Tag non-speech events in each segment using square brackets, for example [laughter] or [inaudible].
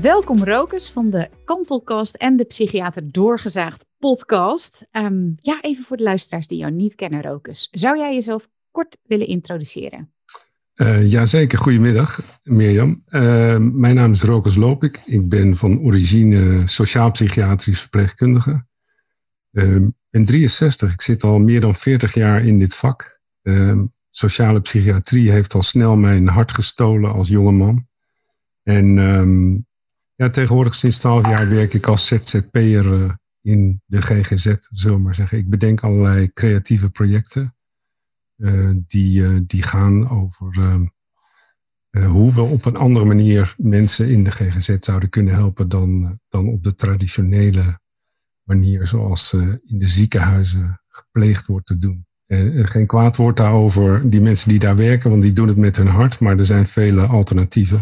Welkom Rokers van de Kantelkast en de Psychiater Doorgezaagd podcast. Ehm, ja, even voor de luisteraars die jou niet kennen, Rokers. Zou jij jezelf kort willen introduceren? Uh, jazeker, goedemiddag Mirjam. Uh, mijn naam is Rokus Lopik. Ik ben van origine sociaal-psychiatrisch verpleegkundige. Ik ben 63, ik zit al meer dan 40 jaar in dit vak. Sociale psychiatrie heeft al snel mijn hart gestolen als jonge man. En ehm, ja, tegenwoordig sinds 12 jaar werk ik als ZZP'er in de GGZ, zullen we maar zeggen. Ik bedenk allerlei creatieve projecten. Eh, die, uh, die gaan over uh, hoe we op een andere manier mensen in de GGZ zouden kunnen helpen dan, dan op de traditionele manier zoals in de ziekenhuizen gepleegd wordt te doen. geen kwaad woord daarover die mensen die daar werken, want die doen het met hun hart, maar er zijn vele alternatieven.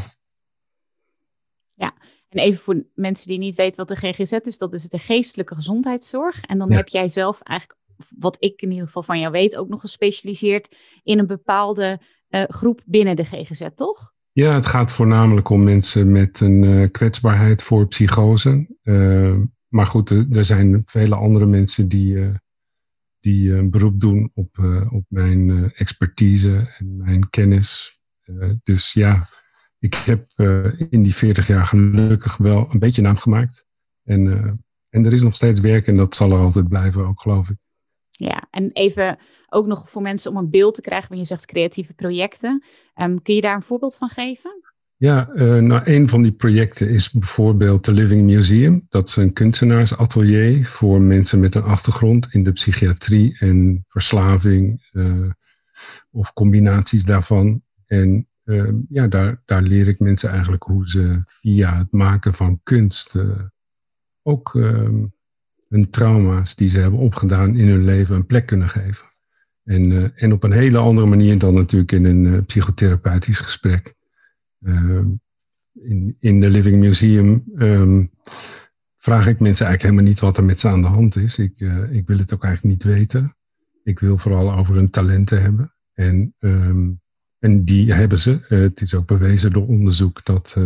En even voor mensen die niet weten wat de GGZ is, dat is de geestelijke gezondheidszorg. En dan heb jij zelf eigenlijk wat ik in ieder geval van jou weet, ook nog gespecialiseerd in een bepaalde uh, groep binnen de GGZ, toch? Ja, het gaat voornamelijk om mensen met een uh, kwetsbaarheid voor psychose. Uh, maar goed, er zijn vele andere mensen die, die een beroep doen op, op mijn expertise en mijn kennis. dus ja, ik heb in die 40 jaar gelukkig wel een beetje naam gemaakt. En, en er is nog steeds werk en dat zal er altijd blijven ook, geloof ik. Ja, en even ook nog voor mensen om een beeld te krijgen, wanneer je zegt creatieve projecten. Um, kun je daar een voorbeeld van geven? Ja, uh, nou, een van die projecten is bijvoorbeeld The Living Museum. Dat is een kunstenaarsatelier voor mensen met een achtergrond in de psychiatrie en verslaving uh, of combinaties daarvan. En uh, ja, daar, daar leer ik mensen eigenlijk hoe ze via het maken van kunst ook ehm, hun trauma's die ze hebben opgedaan in hun leven een plek kunnen geven. En, uh, en op een hele andere manier dan natuurlijk in een uh, psychotherapeutisch gesprek. Uh, in, in de Living Museum um, vraag ik mensen eigenlijk helemaal niet wat er met ze aan de hand is. Ik, ik wil het ook eigenlijk niet weten. Ik wil vooral over hun talenten hebben. En, en die hebben ze. het is ook bewezen door onderzoek dat,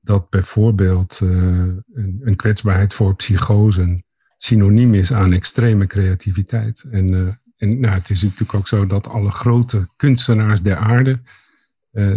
dat bijvoorbeeld een, een kwetsbaarheid voor psychosen synoniem is aan extreme creativiteit. En, en nou, het is natuurlijk ook zo dat alle grote kunstenaars der aarde,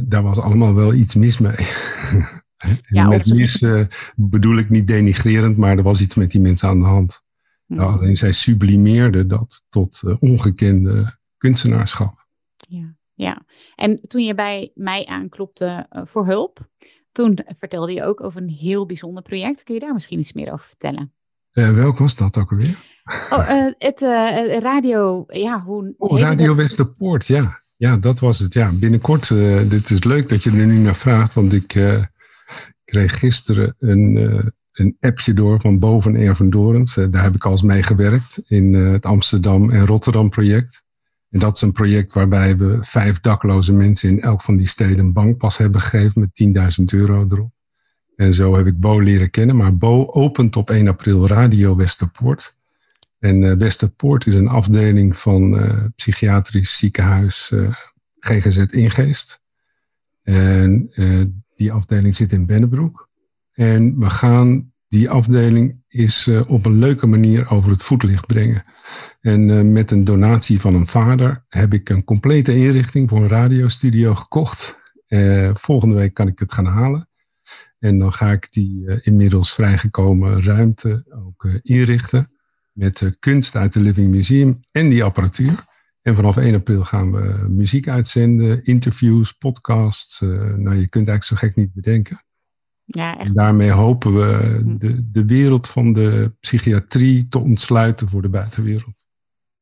daar was allemaal wel iets mis mee. [laughs] ja, met mis uh, bedoel ik niet denigrerend, maar er was iets met die mensen aan de hand. Mm -hmm. alleen zij sublimeerden dat tot ongekende kunstenaarschap. Ja, ja, en toen je bij mij aanklopte voor hulp, toen vertelde je ook over een heel bijzonder project. Kun je daar misschien iets meer over vertellen? Uh, welk was dat ook alweer? Oh, uh, het uh, radio, ja, hoe... Oh, Radio Westerpoort, ja. Ja, dat was het. Ja, binnenkort, dit is leuk dat je er nu naar vraagt, want ik kreeg gisteren een, een appje door van Boven Erven Dorens. daar heb ik al eens mee gewerkt in het Amsterdam en Rotterdam project. En dat is een project waarbij we vijf dakloze mensen in elk van die steden een bankpas hebben gegeven met 10.000 euro erop. En zo heb ik Bo leren kennen. Maar Bo opent op 1 april Radio Westerpoort. En uh, Westerpoort is een afdeling van uh, psychiatrisch ziekenhuis uh, GGZ Ingeest. En die afdeling zit in Bennebroek. En we gaan die afdeling is op een leuke manier over het voetlicht brengen. En met een donatie van een vader heb ik een complete inrichting voor een radiostudio gekocht. volgende week kan ik het gaan halen. En dan ga ik die uh, inmiddels vrijgekomen ruimte ook uh, inrichten met uh, kunst uit het Living Museum en die apparatuur. En vanaf 1 april gaan we muziek uitzenden, interviews, podcasts. nou, je kunt eigenlijk zo gek niet bedenken. Ja, echt. En daarmee hopen we hm. de, de wereld van de psychiatrie te ontsluiten voor de buitenwereld.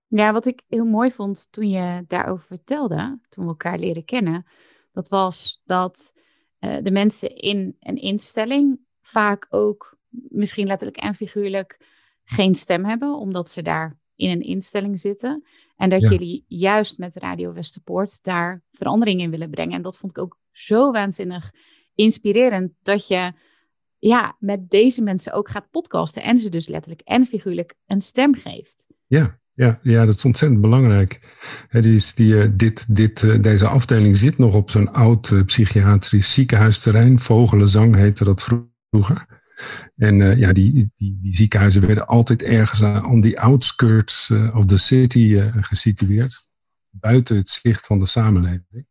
Ja, wat ik heel mooi vond toen je daarover vertelde, toen we elkaar leren kennen, dat was dat de mensen in een instelling vaak ook, misschien letterlijk en figuurlijk, geen stem hebben, omdat ze daar in een instelling zitten. En dat jullie juist met Radio Westerpoort daar verandering in willen brengen. En dat vond ik ook zo waanzinnig inspirerend dat je ja, met deze mensen ook gaat podcasten en ze dus letterlijk en figuurlijk een stem geeft. Ja, ja, ja dat is ontzettend belangrijk. Het is die, eh, dit, dit, eh, deze afdeling zit nog op zo'n oud eh, psychiatrisch ziekenhuisterrein. Vogelenzang heette dat vroeger. En uh, ja, die, die, die ziekenhuizen werden altijd ergens aan die outskirts of the city gesitueerd. Buiten het zicht van de samenleving.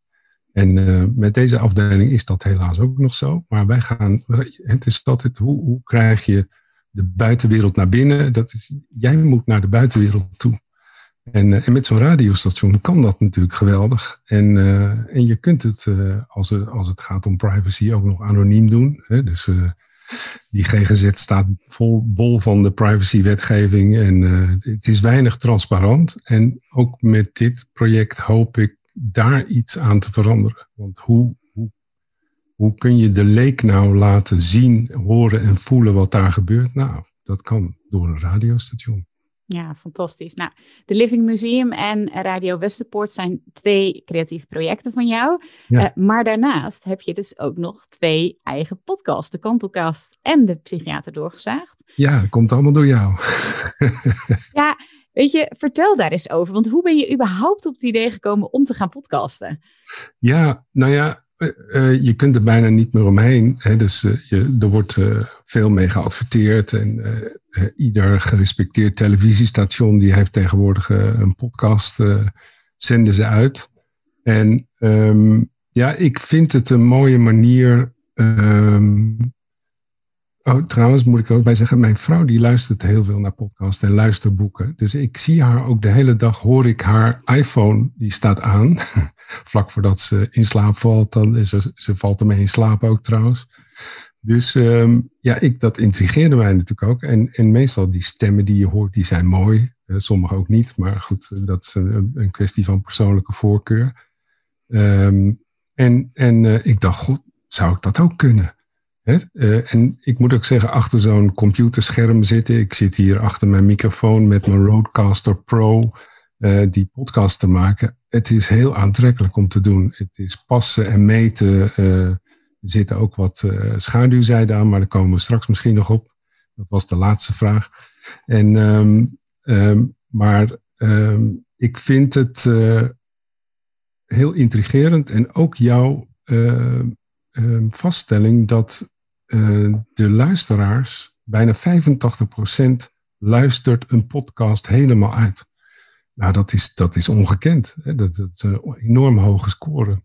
En uh, met deze afdeling is dat helaas ook nog zo. Maar wij gaan, het is altijd, hoe, hoe krijg je de buitenwereld naar binnen? Dat is, jij moet naar de buitenwereld toe. En, en met zo'n radiostation kan dat natuurlijk geweldig. En, uh, en je kunt het, als, als het gaat om privacy, ook nog anoniem doen. Hè? Dus die GGZ staat vol bol van de privacywetgeving en het is weinig transparant. En ook met dit project hoop ik daar iets aan te veranderen. Want hoe, hoe, hoe kun je de leek nou laten zien, horen en voelen wat daar gebeurt? Nou, dat kan door een radiostation. Ja, fantastisch. Nou, de Living Museum en Radio Westerpoort zijn twee creatieve projecten van jou. Uh, maar daarnaast heb je dus ook nog twee eigen podcasts. De Kantelkast en de Psychiater Doorgezaagd. Ja, dat komt allemaal door jou. [laughs] ja, Weet je, vertel daar eens over. Want hoe ben je überhaupt op het idee gekomen om te gaan podcasten? Ja, nou ja, uh, je kunt er bijna niet meer omheen. Hè? Dus uh, je, er wordt veel mee geadverteerd. En ieder gerespecteerd televisiestation die heeft tegenwoordig een podcast, zenden ze uit. En um, ja, ik vind het een mooie manier um, Oh, trouwens moet ik ook bij zeggen, mijn vrouw die luistert heel veel naar podcasts en luisterboeken. Dus ik zie haar ook de hele dag, hoor ik haar iPhone, die staat aan. [laughs] Vlak voordat ze in slaap valt, dan ze, ze valt ermee in slaap ook trouwens. Dus um, ja, ik, dat intrigeerde mij natuurlijk ook. En, en meestal die stemmen die je hoort, die zijn mooi. Uh, sommige ook niet, maar goed, dat is een, een kwestie van persoonlijke voorkeur. Um, en en uh, ik dacht, god, zou ik dat ook kunnen? Uh, en ik moet ook zeggen, achter zo'n computerscherm zitten. Ik zit hier achter mijn microfoon met mijn Rodecaster Pro uh, die podcast te maken. Het is heel aantrekkelijk om te doen. Het is passen en meten. Uh, er zitten ook wat schaduwzijden aan, maar daar komen we straks misschien nog op. Dat was de laatste vraag. En, um, um, maar um, ik vind het heel intrigerend en ook jouw vaststelling dat uh, de luisteraars, bijna 85% luistert een podcast helemaal uit. Nou, dat is, dat is ongekend. Hè? Dat, dat is een enorm hoge score.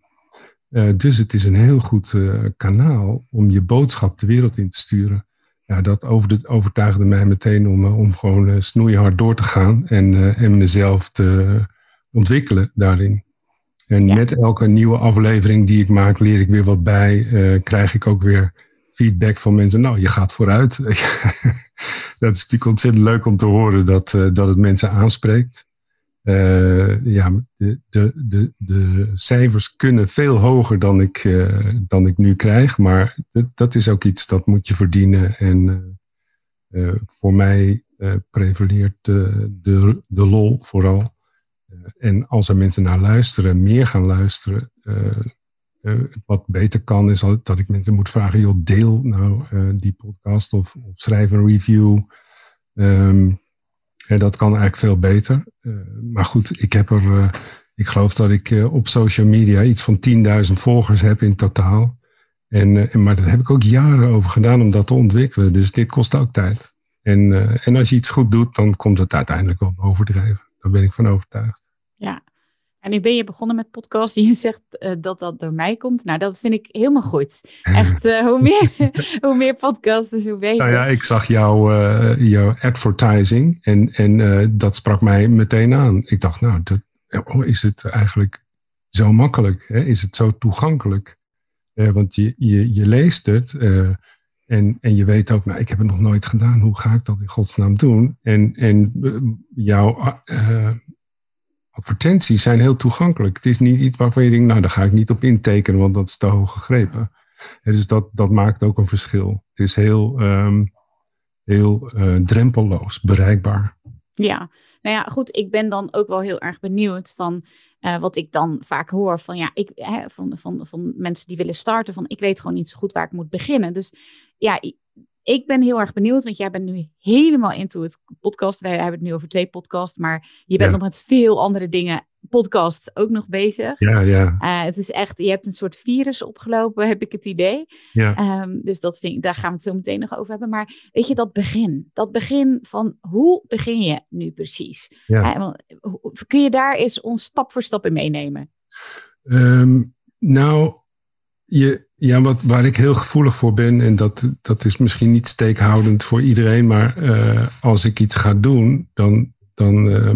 Uh, dus het is een heel goed uh, kanaal om je boodschap de wereld in te sturen. Ja, dat overtuigde mij meteen om, om gewoon snoeihard door te gaan en, en mezelf te ontwikkelen daarin. En met elke nieuwe aflevering die ik maak, leer ik weer wat bij. krijg ik ook weer feedback van mensen. Nou, je gaat vooruit. [laughs] dat is natuurlijk ontzettend leuk om te horen dat, uh, dat het mensen aanspreekt. Uh, ja, de, de, de, de cijfers kunnen veel hoger dan ik, uh, dan ik nu krijg. Maar dat is ook iets dat moet je verdienen. En voor mij prevaleert de, de, de lol vooral. en als er mensen naar luisteren, meer gaan luisteren, uh, wat beter kan, is dat ik mensen moet vragen: joh, deel nou uh, die podcast of, of, schrijf een review. Um, dat kan eigenlijk veel beter. Uh, maar goed, ik heb er, ik geloof dat ik op social media iets van 10.000 volgers heb in totaal. En, en, maar daar heb ik ook jaren over gedaan om dat te ontwikkelen. Dus dit kost ook tijd. En, en als je iets goed doet, dan komt het uiteindelijk wel overdrijven. Daar ben ik van overtuigd. Ja, en nu ben je begonnen met podcast je zegt uh, dat dat door mij komt. Nou, dat vind ik helemaal goed. Echt, uh, hoe, meer, [laughs] hoe meer podcasts, dus hoe beter. Nou ja, ik zag jouw, uh, advertising en, en dat sprak mij meteen aan. Ik dacht, nou, dat, oh, is het eigenlijk zo makkelijk? Hè? Is het zo toegankelijk? want je, je, je leest het en, en je weet ook, nou, ik heb het nog nooit gedaan. Hoe ga ik dat in godsnaam doen? En, en jouw advertenties zijn heel toegankelijk. Het is niet iets waarvan je denkt, nou, daar ga ik niet op intekenen, want dat is te hoog gegrepen. dus dat, dat maakt ook een verschil. Het is heel, um, heel uh, drempelloos, bereikbaar. Ja, nou ja, goed. Ik ben dan ook wel heel erg benieuwd van uh, wat ik dan vaak hoor van, ja, ik, hè, van, van, van mensen die willen starten. Van ik weet gewoon niet zo goed waar ik moet beginnen. Dus ja, ik ben heel erg benieuwd, want jij bent nu helemaal into het podcast. Wij hebben het nu over twee podcasts, maar je bent nog met veel andere dingen, podcasts, ook nog bezig. Ja, ja. Uh, het is echt, je hebt een soort virus opgelopen, [laughs] heb ik het idee. Ja. Um, dus dat vind daar gaan we het zo meteen nog over hebben. Maar weet je, dat begin, dat begin van hoe begin je nu precies? Ja. Uh, kun je daar eens ons stap voor stap in meenemen? Um, nou, je, ja, wat, waar ik heel gevoelig voor ben, en dat, dat is misschien niet steekhoudend voor iedereen, maar uh, als ik iets ga doen, dan, dan uh,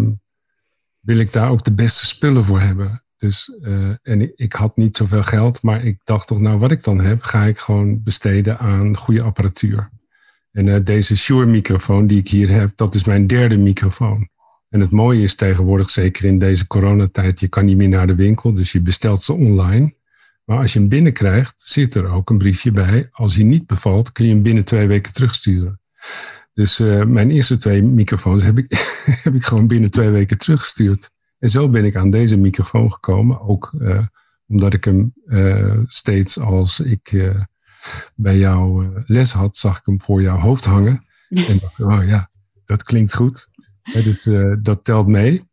wil ik daar ook de beste spullen voor hebben. Dus, uh, en ik, ik, had niet zoveel geld, maar ik dacht toch, nou, wat ik dan heb, ga ik gewoon besteden aan goede apparatuur. En eh, deze Shure-microfoon die ik hier heb, dat is mijn derde microfoon. En het mooie is tegenwoordig, zeker in deze coronatijd, je kan niet meer naar de winkel, dus je bestelt ze online. Maar als je hem binnenkrijgt, zit er ook een briefje bij. Als hij niet bevalt, kun je hem binnen twee weken terugsturen. Dus uh, mijn eerste twee microfoons heb ik, [laughs] heb ik gewoon binnen twee weken teruggestuurd. En zo ben ik aan deze microfoon gekomen. Ook uh, omdat ik hem uh, steeds als ik bij jou les had, zag ik hem voor jouw hoofd hangen. [laughs] en dacht, oh ja, dat klinkt goed. dus dat telt mee.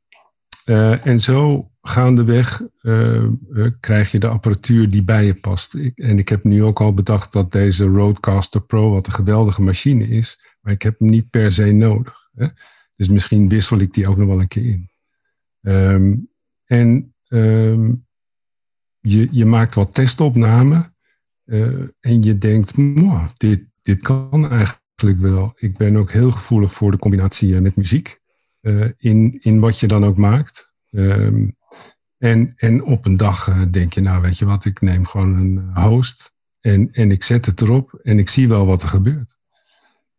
en zo gaandeweg uh, uh, krijg je de apparatuur die bij je past. Ik, en ik heb nu ook al bedacht dat deze Roadcaster Pro, wat een geweldige machine is, maar ik heb hem niet per se nodig. Hè? Dus misschien wissel ik die ook nog wel een keer in. Um, en um, je, je maakt wat testopnamen uh, en je denkt, dit, dit kan eigenlijk wel. Ik ben ook heel gevoelig voor de combinatie met muziek in, in wat je dan ook maakt. Um, en, en op een dag uh, denk je, nou weet je wat, ik neem gewoon een eh, host en, en ik zet het erop en ik zie wel wat er gebeurt.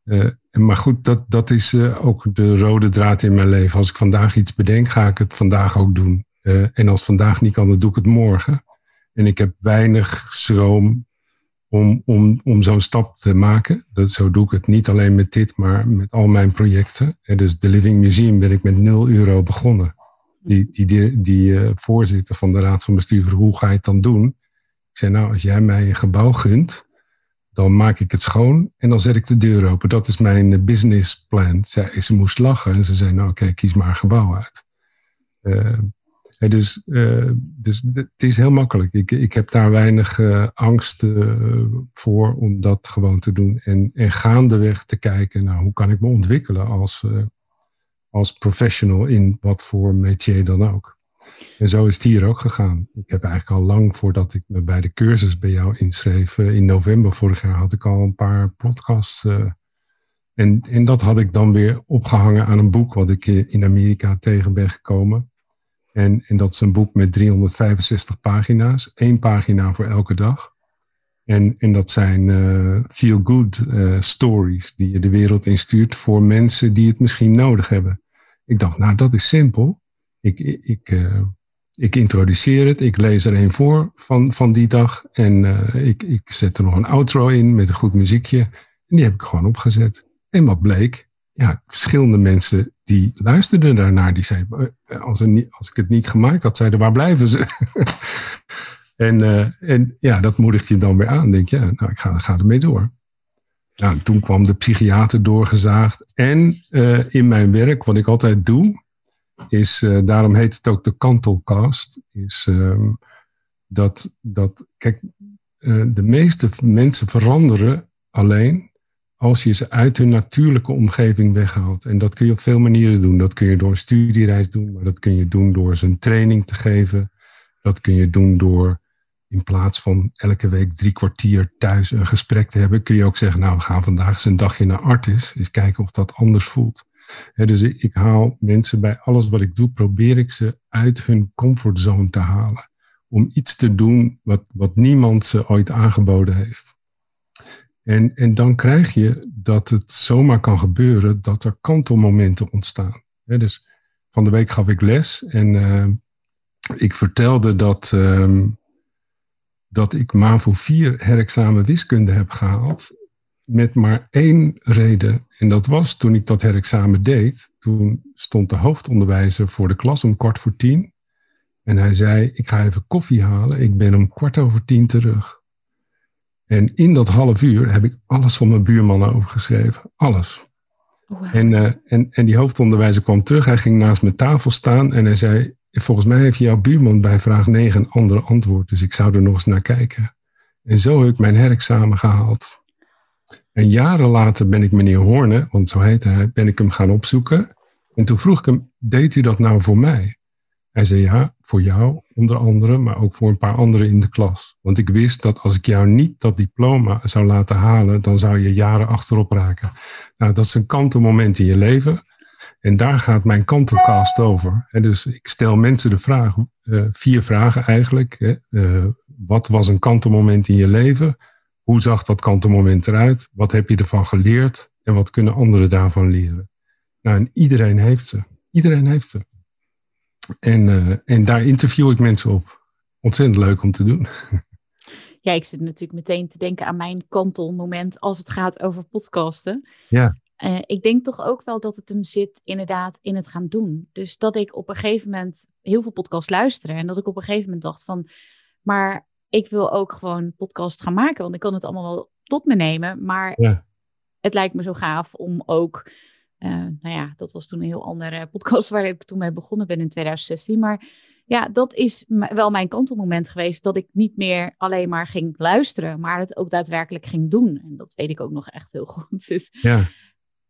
Uh, maar goed, dat, dat is ook de rode draad in mijn leven. Als ik vandaag iets bedenk, ga ik het vandaag ook doen. en als vandaag niet kan, dan doe ik het morgen. En ik heb weinig schroom om, om, om zo'n stap te maken. Dat, zo doe ik het niet alleen met dit, maar met al mijn projecten. En dus de Living Museum ben ik met 0 euro begonnen die, die, die, uh, voorzitter van de raad van bestuur hoe ga je het dan doen? Ik zei, nou, als jij mij een gebouw gunt, dan maak ik het schoon en dan zet ik de deur open. Dat is mijn businessplan. Zij, ze moest lachen en ze zei, nou oké, kies maar een gebouw uit. Uh, dus, dus het is heel makkelijk. Ik, ik heb daar weinig angst voor om dat gewoon te doen. En, en gaandeweg te kijken, nou, hoe kan ik me ontwikkelen als, als professional in wat voor métier dan ook. En zo is het hier ook gegaan. Ik heb eigenlijk al lang voordat ik me bij de cursus bij jou inschreef, eh, in november vorig jaar, had ik al een paar podcasts. Uh, en, en dat had ik dan weer opgehangen aan een boek wat ik in Amerika tegen ben gekomen. En, en dat is een boek met 365 pagina's, één pagina voor elke dag. En, en dat zijn uh, feel-good stories die je de wereld instuurt voor mensen die het misschien nodig hebben. Ik dacht, nou, dat is simpel. Ik, ik, uh, ik introduceer het, ik lees er een voor van, van die dag. En uh, ik, ik zet er nog een outro in met een goed muziekje. En die heb ik gewoon opgezet. En wat bleek? Ja, verschillende mensen die luisterden daarnaar. Die zeiden, eh, als, als ik het niet gemaakt had, zeiden, waar blijven ze? [laughs] en, en ja, dat moedigt je dan weer aan. Denk je, ja, nou, ik ga, ga ermee door. Nou, toen kwam de psychiater doorgezaagd. En uh, in mijn werk, wat ik altijd doe, is, uh, daarom heet het ook de kantelcast, is um, dat, dat, kijk, uh, de meeste mensen veranderen alleen als je ze uit hun natuurlijke omgeving weghaalt. En dat kun je op veel manieren doen. Dat kun je door een studiereis doen, maar dat kun je doen door ze een training te geven. Dat kun je doen door in plaats van elke week drie kwartier thuis een gesprek te hebben, kun je ook zeggen, nou, we gaan vandaag eens een dagje naar Artis, eens kijken of dat anders voelt. dus ik, haal mensen bij alles wat ik doe, probeer ik ze uit hun comfortzone te halen. Om iets te doen wat, wat niemand ze ooit aangeboden heeft. En, en dan krijg je dat het zomaar kan gebeuren dat er kantelmomenten ontstaan. dus van de week gaf ik les en uh, ik vertelde dat. Uh, dat ik MAVO 4 herexamen wiskunde heb gehaald. Met maar één reden. En dat was toen ik dat herexamen deed. Toen stond de hoofdonderwijzer voor de klas om kwart voor tien. En hij zei, ik ga even koffie halen. Ik ben om kwart over tien terug. En in dat half uur heb ik alles van mijn buurmannen overgeschreven. Alles. En, uh, en, en die hoofdonderwijzer kwam terug. Hij ging naast mijn tafel staan en hij zei: Volgens mij heeft jouw buurman bij vraag 9 een ander antwoord. Dus ik zou er nog eens naar kijken. En zo heb ik mijn herexamen gehaald. En jaren later ben ik meneer Horne, want zo heette hij, ben ik hem gaan opzoeken. En toen vroeg ik hem: Deed u dat nou voor mij? Hij zei ja, voor jou onder andere, maar ook voor een paar anderen in de klas. Want ik wist dat als ik jou niet dat diploma zou laten halen, dan zou je jaren achterop raken. Nou, dat is een kantelmoment in je leven. En daar gaat mijn kantelcast over. dus ik stel mensen de vraag, uh, vier vragen eigenlijk. Uh, wat was een kantelmoment in je leven? Hoe zag dat kantelmoment eruit? Wat heb je ervan geleerd? En wat kunnen anderen daarvan leren? Nou, en iedereen heeft ze. Iedereen heeft ze. En, uh, en daar interview ik mensen op. Ontzettend leuk om te doen. Ja, ik zit natuurlijk meteen te denken aan mijn kantelmoment als het gaat over podcasten. Ja. Uh, ik denk toch ook wel dat het hem zit inderdaad in het gaan doen. Dus dat ik op een gegeven moment heel veel podcasts luisteren. En dat ik op een gegeven moment dacht van, maar ik wil ook gewoon podcast gaan maken. Want ik kan het allemaal wel tot me nemen. Maar ja. het lijkt me zo gaaf om ook uh, nou ja, dat was toen een heel andere podcast [laughs] waar ik toen mee begonnen ben in 2016. Maar ja, dat is wel mijn kantelmoment geweest. Dat ik niet meer alleen maar ging luisteren, maar het ook daadwerkelijk ging doen. En dat weet ik ook nog echt heel [laughs] goed. Dus ja,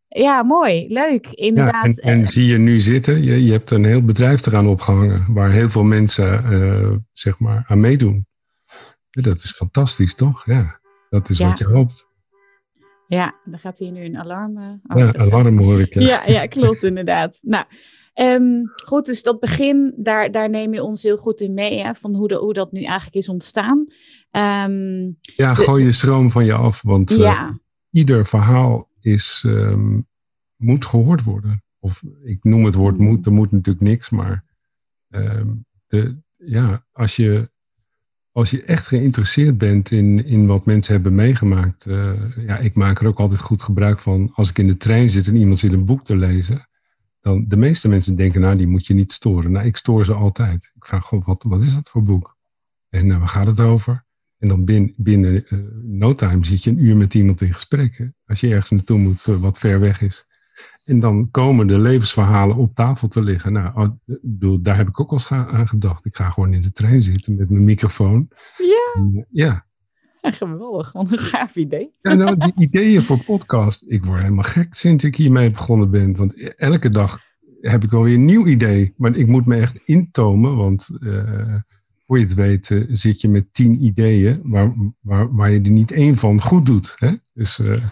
ja mooi, leuk, inderdaad. Ja, en, en, zie je nu zitten, je, je hebt een heel bedrijf eraan opgehangen, waar heel veel mensen uh, zeg maar aan meedoen. dat is fantastisch, toch? Ja, dat is wat je hoopt. Ja, dan gaat hier nu een alarm. Uh, oh, ja, alarm hoor ik. Ja, ja, klopt inderdaad. [laughs] Nou, um, goed, dus dat begin, daar, daar neem je ons heel goed in mee, hè, van hoe, de, hoe dat nu eigenlijk is ontstaan. Um, ja, gooi je stroom van je af, want uh, ja. ieder verhaal is, um, moet gehoord worden. Of ik noem het woord moet, er moet natuurlijk niks, maar de, ja, als je als je echt geïnteresseerd bent in, in wat mensen hebben meegemaakt. Uh, ja, ik maak er ook altijd goed gebruik van. Als ik in de trein zit en iemand zit een boek te lezen. Dan de meeste mensen denken, nou, die moet je niet storen. Nou, ik stoor ze altijd. Ik vraag gewoon, wat, wat is dat voor boek? En uh, waar gaat het over? En dan binnen, binnen uh, no time zit je een uur met iemand in gesprek. Als je ergens naartoe moet wat ver weg is. En dan komen de levensverhalen op tafel te liggen. Nou, oh, bedoel, daar heb ik ook al eens aan gedacht. Ik ga gewoon in de trein zitten met mijn microfoon. Ja. En, ja. geweldig, wat een gaaf idee. Ja, nou, die [laughs] ideeën voor podcast. Ik word helemaal gek sinds ik hiermee begonnen ben. Want elke dag heb ik wel weer een nieuw idee. Maar ik moet me echt intomen, want uh, voor je het weet uh, zit je met tien ideeën waar, waar, waar je er niet één van goed doet. Hè? Dus... Uh,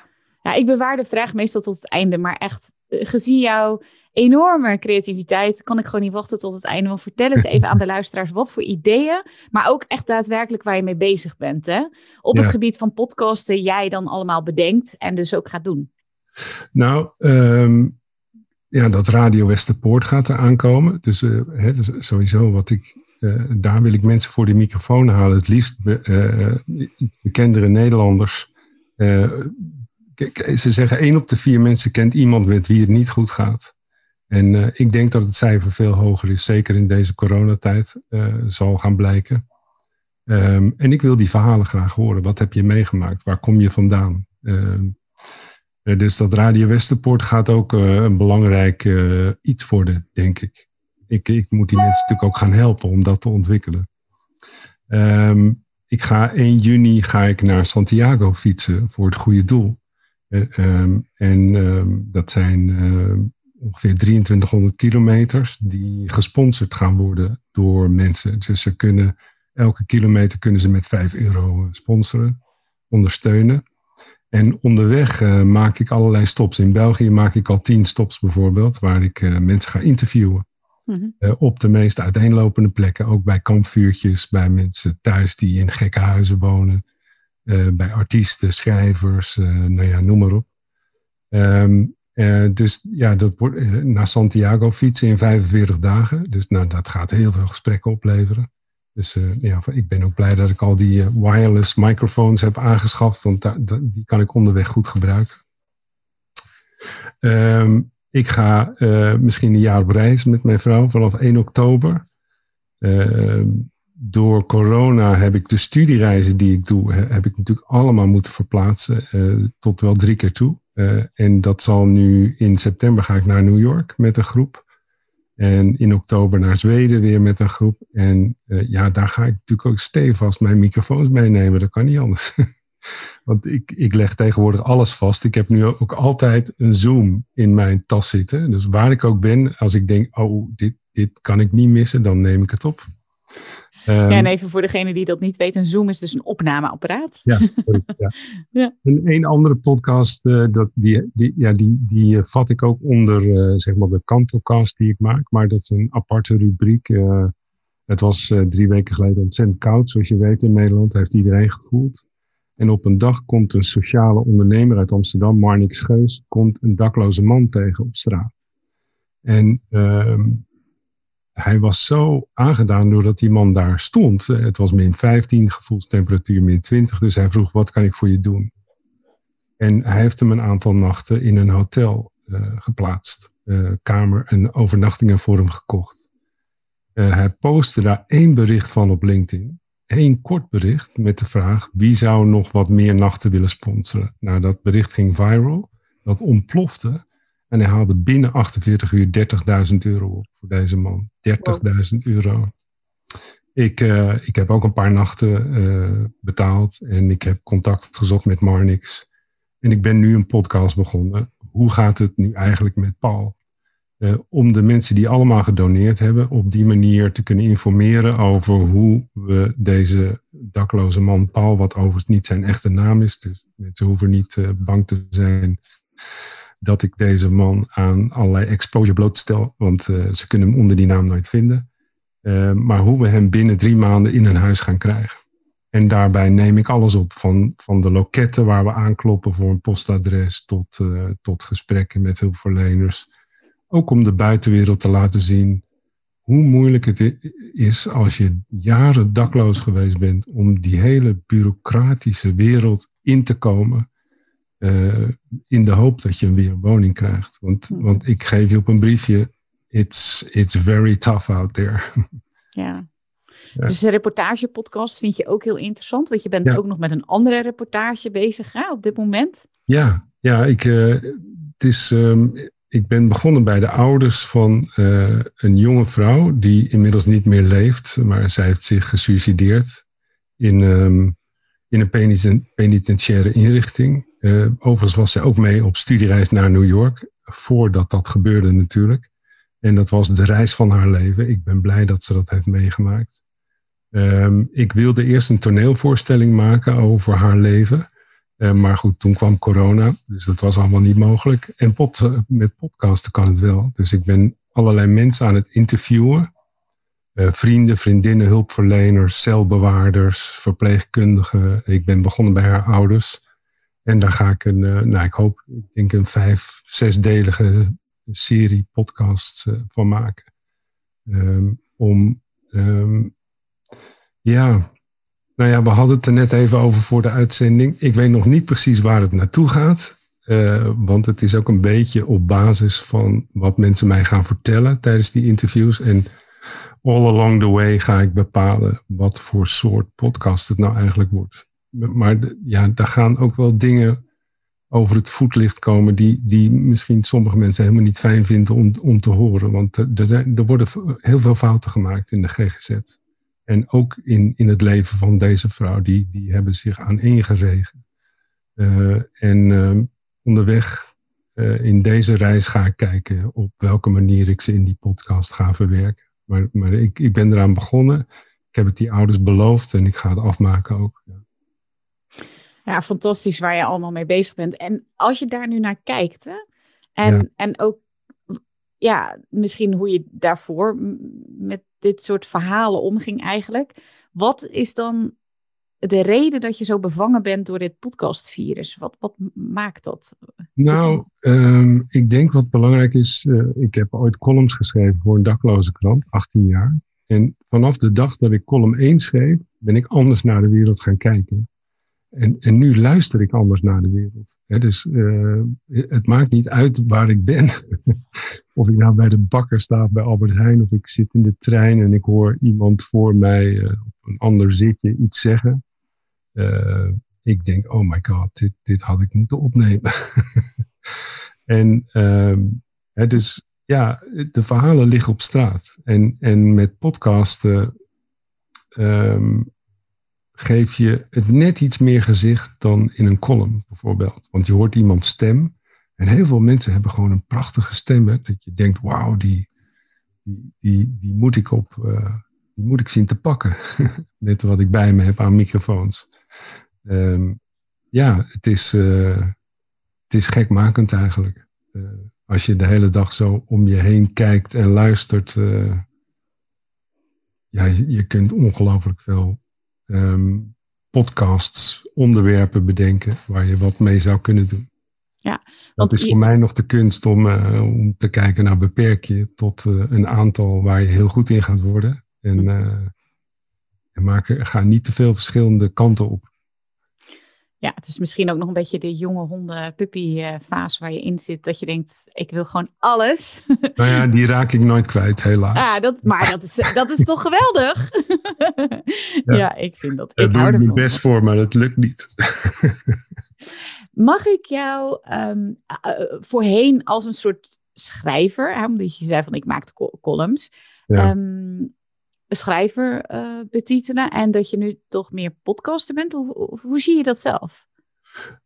ja, ik bewaar de vraag meestal tot het einde, maar echt eh, gezien jouw enorme creativiteit, kan ik gewoon niet wachten tot het einde. Want vertel eens even aan de luisteraars wat voor ideeën, maar ook echt daadwerkelijk waar je mee bezig bent. Hè? Op het gebied van podcasten, jij dan allemaal bedenkt en dus ook gaat doen. Nou, um, ja, dat Radio Westerpoort gaat er aankomen. Dus, uh, hè, dus sowieso wat ik. Uh, daar wil ik mensen voor de microfoon halen. Het liefst be, iets bekendere Nederlanders ze zeggen één op de vier mensen kent iemand met wie het niet goed gaat. En ik denk dat het cijfer veel hoger is, zeker in deze coronatijd, zal gaan blijken. Um, en ik wil die verhalen graag horen. Wat heb je meegemaakt? Waar kom je vandaan? Uh, dus dat Radio Westerpoort gaat ook een belangrijk iets worden, denk ik. Ik. Ik moet die mensen natuurlijk ook gaan helpen om dat te ontwikkelen. Um, ik ga 1 juni ga ik naar Santiago fietsen voor het goede doel. Um, en um, dat zijn ongeveer 2300 kilometers die gesponsord gaan worden door mensen. Dus ze kunnen elke kilometer kunnen ze met 5 euro sponsoren, ondersteunen. En onderweg uh, maak ik allerlei stops. In België maak ik al tien stops bijvoorbeeld, waar ik mensen ga interviewen. -hmm. uh, op de meest uiteenlopende plekken, ook bij kampvuurtjes, bij mensen thuis die in gekke huizen wonen. Uh, bij artiesten, schrijvers, uh, nou ja, noem maar op. Um, uh, dus ja, dat wordt naar Santiago fietsen in 45 dagen. Dus nou, dat gaat heel veel gesprekken opleveren. Dus ja, ik ben ook blij dat ik al die wireless microfoons heb aangeschaft, want die kan ik onderweg goed gebruiken. Ehm, ik ga misschien een jaar op reis met mijn vrouw vanaf 1 oktober. Ehm, door corona heb ik de studiereizen die ik doe, heb ik natuurlijk allemaal moeten verplaatsen, uh, tot wel drie keer toe. Uh, en dat zal nu in september ga ik naar New York met een groep. En in oktober naar Zweden weer met een groep. En ja, daar ga ik natuurlijk ook stevast mijn microfoons meenemen. Dat kan niet anders. [laughs] Want ik, ik leg tegenwoordig alles vast. Ik heb nu ook altijd een Zoom in mijn tas zitten. Dus waar ik ook ben, als ik denk, oh, dit, dit kan ik niet missen, dan neem ik het op. Um, ja, en even voor degene die dat niet weet, een Zoom is dus een opnameapparaat. Ja, [laughs] ja. ja. En een andere podcast, uh, dat, die, die, ja, die, die uh, vat ik ook onder uh, zeg maar de kantelcast die ik maak. Maar dat is een aparte rubriek. het was drie weken geleden ontzettend koud, zoals je weet in Nederland. Heeft iedereen gevoeld. En op een dag komt een sociale ondernemer uit Amsterdam, Marnix Geus, komt een dakloze man tegen op straat. En ehm, hij was zo aangedaan doordat die man daar stond. Het was min 15, gevoelstemperatuur min 20. Dus hij vroeg, wat kan ik voor je doen? En hij heeft hem een aantal nachten in een hotel uh, geplaatst. Uh, kamer en overnachtingen voor hem gekocht. Uh, hij postte daar één bericht van op LinkedIn. Eén kort bericht met de vraag, wie zou nog wat meer nachten willen sponsoren? Nou, dat bericht ging viral. Dat ontplofte. En hij haalde binnen 48 uur 30.000 euro op voor deze man. 30.000 euro. Ik, uh, ik heb ook een paar nachten uh, betaald en ik heb contact gezocht met Marnix. En ik ben nu een podcast begonnen. Hoe gaat het nu eigenlijk met Paul? Uh, om de mensen die allemaal gedoneerd hebben, op die manier te kunnen informeren over hoe we deze dakloze man Paul, wat overigens niet zijn echte naam is, dus mensen hoeven niet bang te zijn dat ik deze man aan allerlei exposure blootstel, want uh, ze kunnen hem onder die naam nooit vinden. Maar hoe we hem binnen drie maanden in een huis gaan krijgen. En daarbij neem ik alles op, van, van de loketten waar we aankloppen voor een postadres tot, tot gesprekken met hulpverleners. Ook om de buitenwereld te laten zien hoe moeilijk het is als je jaren dakloos geweest bent om die hele bureaucratische wereld in te komen uh, in de hoop dat je weer een woning krijgt. Want, hmm. want ik geef je op een briefje, it's, it's very tough out there. [laughs] Ja. ja. Dus de reportagepodcast vind je ook heel interessant, want je bent ook nog met een andere reportage bezig hè, op dit moment. Ja, ja ik, uh, het is, um, ik ben begonnen bij de ouders van uh, een jonge vrouw die inmiddels niet meer leeft, maar zij heeft zich gesuicideerd in, um, in een penitentiaire inrichting. Uh, overigens was zij ook mee op studiereis naar New York, voordat dat gebeurde natuurlijk. En dat was de reis van haar leven. Ik ben blij dat ze dat heeft meegemaakt. Um, ik wilde eerst een toneelvoorstelling maken over haar leven. Uh, maar goed, toen kwam corona, dus dat was allemaal niet mogelijk. En pod, met podcasten kan het wel. Dus ik ben allerlei mensen aan het interviewen. Uh, vrienden, vriendinnen, hulpverleners, celbewaarders, verpleegkundigen. Ik ben begonnen bij haar ouders. En daar ga ik een, nou ik hoop, ik denk een vijf, zesdelige serie podcasts uh, van maken. Um, om, um, ja, nou ja, we hadden het er net even over voor de uitzending. Ik weet nog niet precies waar het naartoe gaat. Uh, want het is ook een beetje op basis van wat mensen mij gaan vertellen tijdens die interviews. En all along the way ga ik bepalen wat voor soort podcast het nou eigenlijk wordt maar ja, daar gaan ook wel dingen over het voetlicht komen die, die misschien sommige mensen helemaal niet fijn vinden om, om te horen. Want er, zijn, er worden heel veel fouten gemaakt in de GGZ. En ook in, in het leven van deze vrouw, die, die hebben zich aan ingeregen. Uh, en uh, onderweg uh, in deze reis ga ik kijken op welke manier ik ze in die podcast ga verwerken. Maar, maar ik, ik ben eraan begonnen. Ik heb het die ouders beloofd en ik ga het afmaken ook. Ja. Ja, fantastisch waar je allemaal mee bezig bent. En als je daar nu naar kijkt, hè, en, en ook ja, misschien hoe je daarvoor met dit soort verhalen omging eigenlijk. Wat is dan de reden dat je zo bevangen bent door dit podcastvirus? Wat, wat maakt dat? Nou, um, ik denk wat belangrijk is. Uh, ik heb ooit columns geschreven voor een dakloze krant, 18 jaar. En vanaf de dag dat ik column 1 schreef, ben ik anders naar de wereld gaan kijken. En, en nu luister ik anders naar de wereld. dus uh, het maakt niet uit waar ik ben. [laughs] of ik nou bij de bakker sta bij Albert Heijn, of ik zit in de trein en ik hoor iemand voor mij uh, op een ander zitje iets zeggen. Uh, ik denk, oh my god, dit, dit had ik moeten opnemen. [laughs] en uh, dus ja, de verhalen liggen op straat. En, en met podcasten um, geef je het net iets meer gezicht dan in een column bijvoorbeeld. Want je hoort iemands stem. En heel veel mensen hebben gewoon een prachtige stem. Dat je denkt, wauw, die, die, die, die, moet ik op, uh, die moet ik zien te pakken. [laughs] Met wat ik bij me heb aan microfoons. Um, ja, het is, uh, het is gekmakend eigenlijk. Uh, als je de hele dag zo om je heen kijkt en luistert. ja, je kunt ongelooflijk veel um, podcasts, onderwerpen bedenken waar je wat mee zou kunnen doen. Ja, dat is voor mij nog de kunst om, uh, om te kijken naar beperk je tot uh, een aantal waar je heel goed in gaat worden. En, uh, en maak, ga niet te veel verschillende kanten op ja, het is misschien ook nog een beetje de jonge honden puppy eh, fase waar je in zit. Dat je denkt, ik wil gewoon alles. [laughs] Nou ja, die raak ik nooit kwijt, helaas. Ja, dat, maar dat is, dat is toch geweldig? [laughs] Ja, ik vind dat. Ik Daar hou er mijn best voor, maar dat lukt niet. Mag ik jou um, uh, voorheen als een soort schrijver, hè, omdat je zei van ik maakte columns. Ja. Um, schrijver uh, betitelen en dat je nu toch meer podcaster bent? Of hoe zie je dat zelf?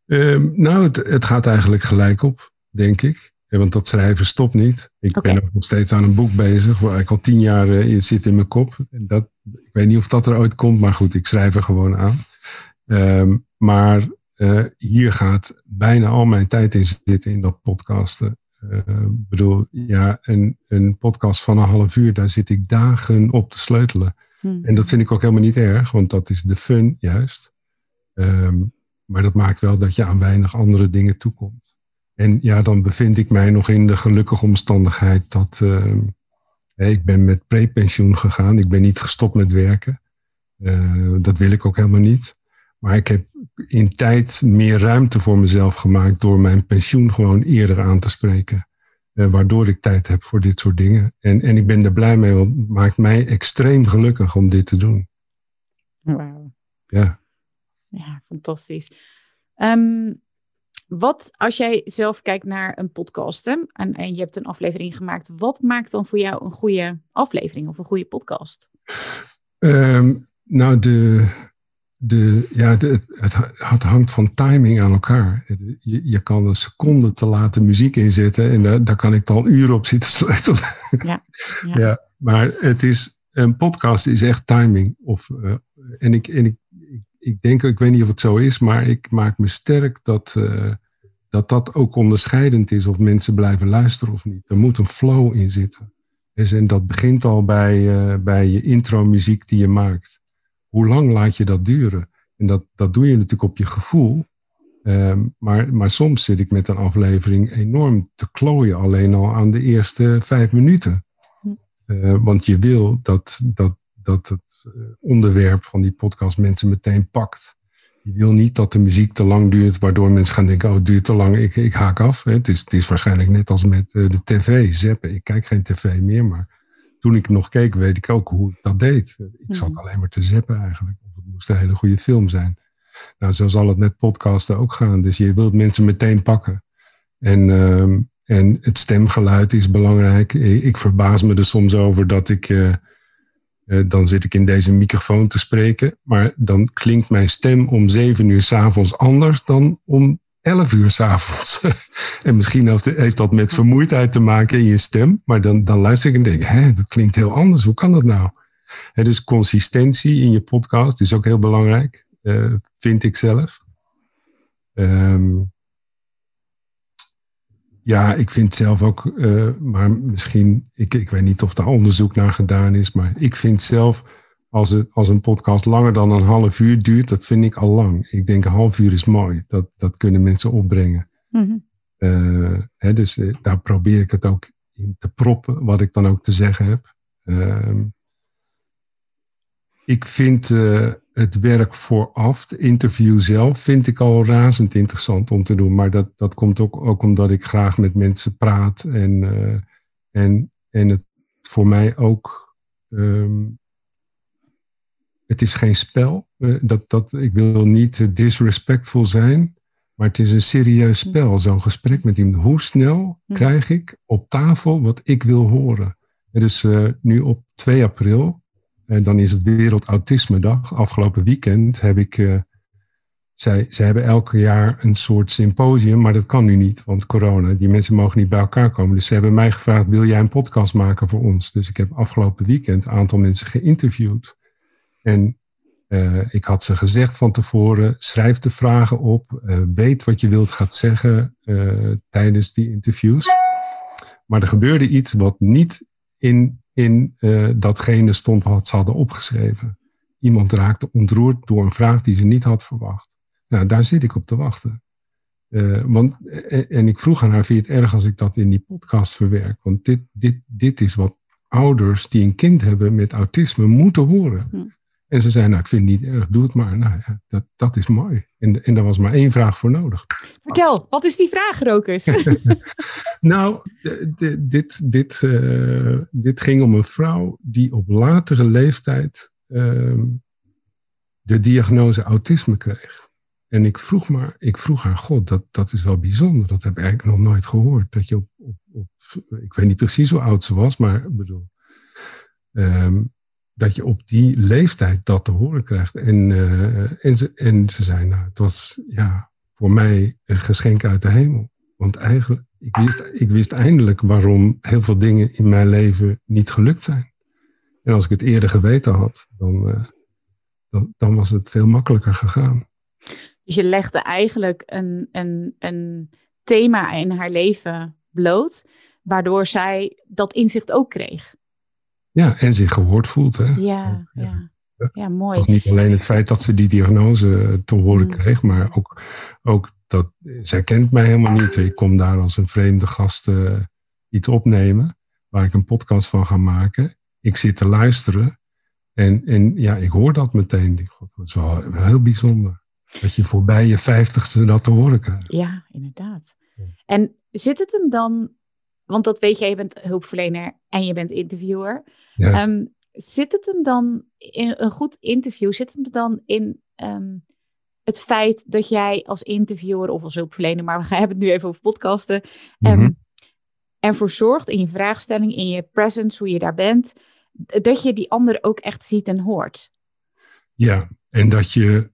Um, nou, het, het, gaat eigenlijk gelijk op, denk ik. Ja, want dat schrijven stopt niet. Ik okay. ben ook nog steeds aan een boek bezig, waar ik al tien jaar uh, zit in mijn kop. En dat, ik weet niet of dat er ooit komt, maar goed, ik schrijf er gewoon aan. Um, maar uh, hier gaat bijna al mijn tijd in zitten in dat podcasten. Ik uh, bedoel, ja, een, een podcast van een half uur, daar zit ik dagen op te sleutelen. Hmm. En dat vind ik ook helemaal niet erg, want dat is de fun juist. Um, maar dat maakt wel dat je aan weinig andere dingen toekomt. En ja, dan bevind ik mij nog in de gelukkige omstandigheid dat uh, ik ben met prepensioen gegaan. Ik ben niet gestopt met werken. Uh, dat wil ik ook helemaal niet. Maar ik heb in tijd meer ruimte voor mezelf gemaakt door mijn pensioen gewoon eerder aan te spreken. Uh, waardoor ik tijd heb voor dit soort dingen. En, en ik ben er blij mee, want het maakt mij extreem gelukkig om dit te doen. Wauw. Ja. Ja, fantastisch. Um, wat, als jij zelf kijkt naar een podcast hè, en, en je hebt een aflevering gemaakt, wat maakt dan voor jou een goede aflevering of een goede podcast? Um, nou, de, de, ja, de, het, het, hangt van timing aan elkaar. Je, je kan een seconde te laten muziek inzetten en daar, daar kan ik dan uren op zitten [laughs] sleutelen. Ja, ja. ja maar het is, een podcast is echt timing. Of, uh, en ik, en ik, ik denk, ik weet niet of het zo is, maar ik maak me sterk dat, uh, dat dat ook onderscheidend is of mensen blijven luisteren of niet. Er moet een flow in zitten. Dus, en dat begint al bij, uh, bij je intro muziek die je maakt hoe lang laat je dat duren? En dat, dat doe je natuurlijk op je gevoel. Um, maar, maar soms zit ik met een aflevering enorm te klooien, alleen al aan de eerste vijf minuten. Uh, want je wil dat, dat, dat het eh, onderwerp van die podcast mensen meteen pakt. Je wil niet dat de muziek te lang duurt, waardoor mensen gaan denken: oh, het duurt te lang, ik, ik haak af. Het is, het is waarschijnlijk net als met uh, de tv, zeppen. Ik kijk geen tv meer, maar toen ik nog keek, weet ik ook hoe ik dat deed. Ik zat mhm. alleen maar te zeppen eigenlijk. Of het moest een hele goede film zijn. Nou, zo zal het met podcasten ook gaan. Dus je wilt mensen meteen pakken. En, uh, en het stemgeluid is belangrijk. Ik verbaas me er soms over dat ik. Uh, uh, dan zit ik in deze microfoon te spreken. Maar dan klinkt mijn stem om zeven uur s'avonds anders dan om 11 uur s'avonds. [laughs] en misschien heeft dat met vermoeidheid te maken in je stem. Maar dan, dan luister ik en denk, dat klinkt heel anders. Hoe kan dat nou? He, dus consistentie in je podcast is ook heel belangrijk, uh, vind ik zelf. Um, ja, ik vind zelf ook, uh, maar misschien, ik, ik weet niet of daar onderzoek naar gedaan is, maar ik vind zelf als, het, als een podcast langer dan een half uur duurt, dat vind ik al lang. Ik denk een half uur is mooi. Dat, dat kunnen mensen opbrengen. Mm-hmm. Uh, hè, dus uh, daar probeer ik het ook in te proppen, wat ik dan ook te zeggen heb. Uh, ik vind uh, het werk vooraf, het interview zelf, vind ik al razend interessant om te doen. Maar dat, dat komt ook, ook omdat ik graag met mensen praat. En, en, en het voor mij ook. Um, het is geen spel. Uh, dat, dat, ik wil niet disrespectful zijn. Maar het is een serieus spel, zo'n gesprek met iemand. Hoe snel krijg ik op tafel wat ik wil horen? Dus uh, nu op 2 april en dan is het Wereld Autisme Dag. Afgelopen weekend heb ik. Uh, zij, zij hebben elke jaar een soort symposium, maar dat kan nu niet, want corona. Die mensen mogen niet bij elkaar komen. Dus ze hebben mij gevraagd: wil jij een podcast maken voor ons? Dus ik heb afgelopen weekend een aantal mensen geïnterviewd. En uh, ik had ze gezegd van tevoren: schrijf de vragen op, uh, weet wat je wilt gaat zeggen tijdens die interviews. Maar er gebeurde iets wat niet in in datgene stond wat ze hadden opgeschreven. Iemand raakte ontroerd door een vraag die ze niet had verwacht. Nou, daar zit ik op te wachten. Want, eh, en ik vroeg aan haar, vind je het erg als ik dat in die podcast verwerk? Want dit, dit, dit is wat ouders die een kind hebben met autisme moeten horen. En ze zei, nou, ik vind het niet erg, doe het maar. Nou ja, dat, dat is mooi. En, en daar was maar één vraag voor nodig. Vertel, wat is die vraag, Rokus? [laughs] nou, dit, dit, uh, dit ging om een vrouw die op latere leeftijd uh, de diagnose autisme kreeg. En ik vroeg, maar, ik vroeg haar, god, dat, dat is wel bijzonder. Dat heb ik eigenlijk nog nooit gehoord. Dat je op, op, op ik weet niet precies hoe oud ze was, maar ik bedoel... Um, dat je op die leeftijd dat te horen krijgt. En, uh, en, ze, en ze zei, nou, het was ja, voor mij een geschenk uit de hemel. Want eigenlijk, ik wist, ik wist eindelijk waarom heel veel dingen in mijn leven niet gelukt zijn. En als ik het eerder geweten had, dan, uh, dan, dan, was het veel makkelijker gegaan. Dus je legde eigenlijk een, een, een thema in haar leven bloot, waardoor zij dat inzicht ook kreeg. Ja, en zich gehoord voelt. Hè? Ja, ja. ja. mooi. Het was niet alleen het feit dat ze die diagnose te horen mm. kreeg, maar ook, ook dat zij kent mij helemaal niet. Ik kom daar als een vreemde gast uh, iets opnemen, waar ik een podcast van ga maken. Ik zit te luisteren en, en ja, ik hoor dat meteen. God, dat is wel, heel bijzonder. Dat je voorbij je vijftigste dat te horen krijgt. Ja, inderdaad. En zit het hem dan want dat weet je, je bent hulpverlener en je bent interviewer. Ehm, zit het hem dan in een goed interview, zit het hem dan in ehm, het feit dat jij als interviewer of als hulpverlener, maar we hebben het nu even over podcasten, um, ervoor zorgt in je vraagstelling, in je presence, hoe je daar bent, dat je die ander ook echt ziet en hoort? Ja, en dat je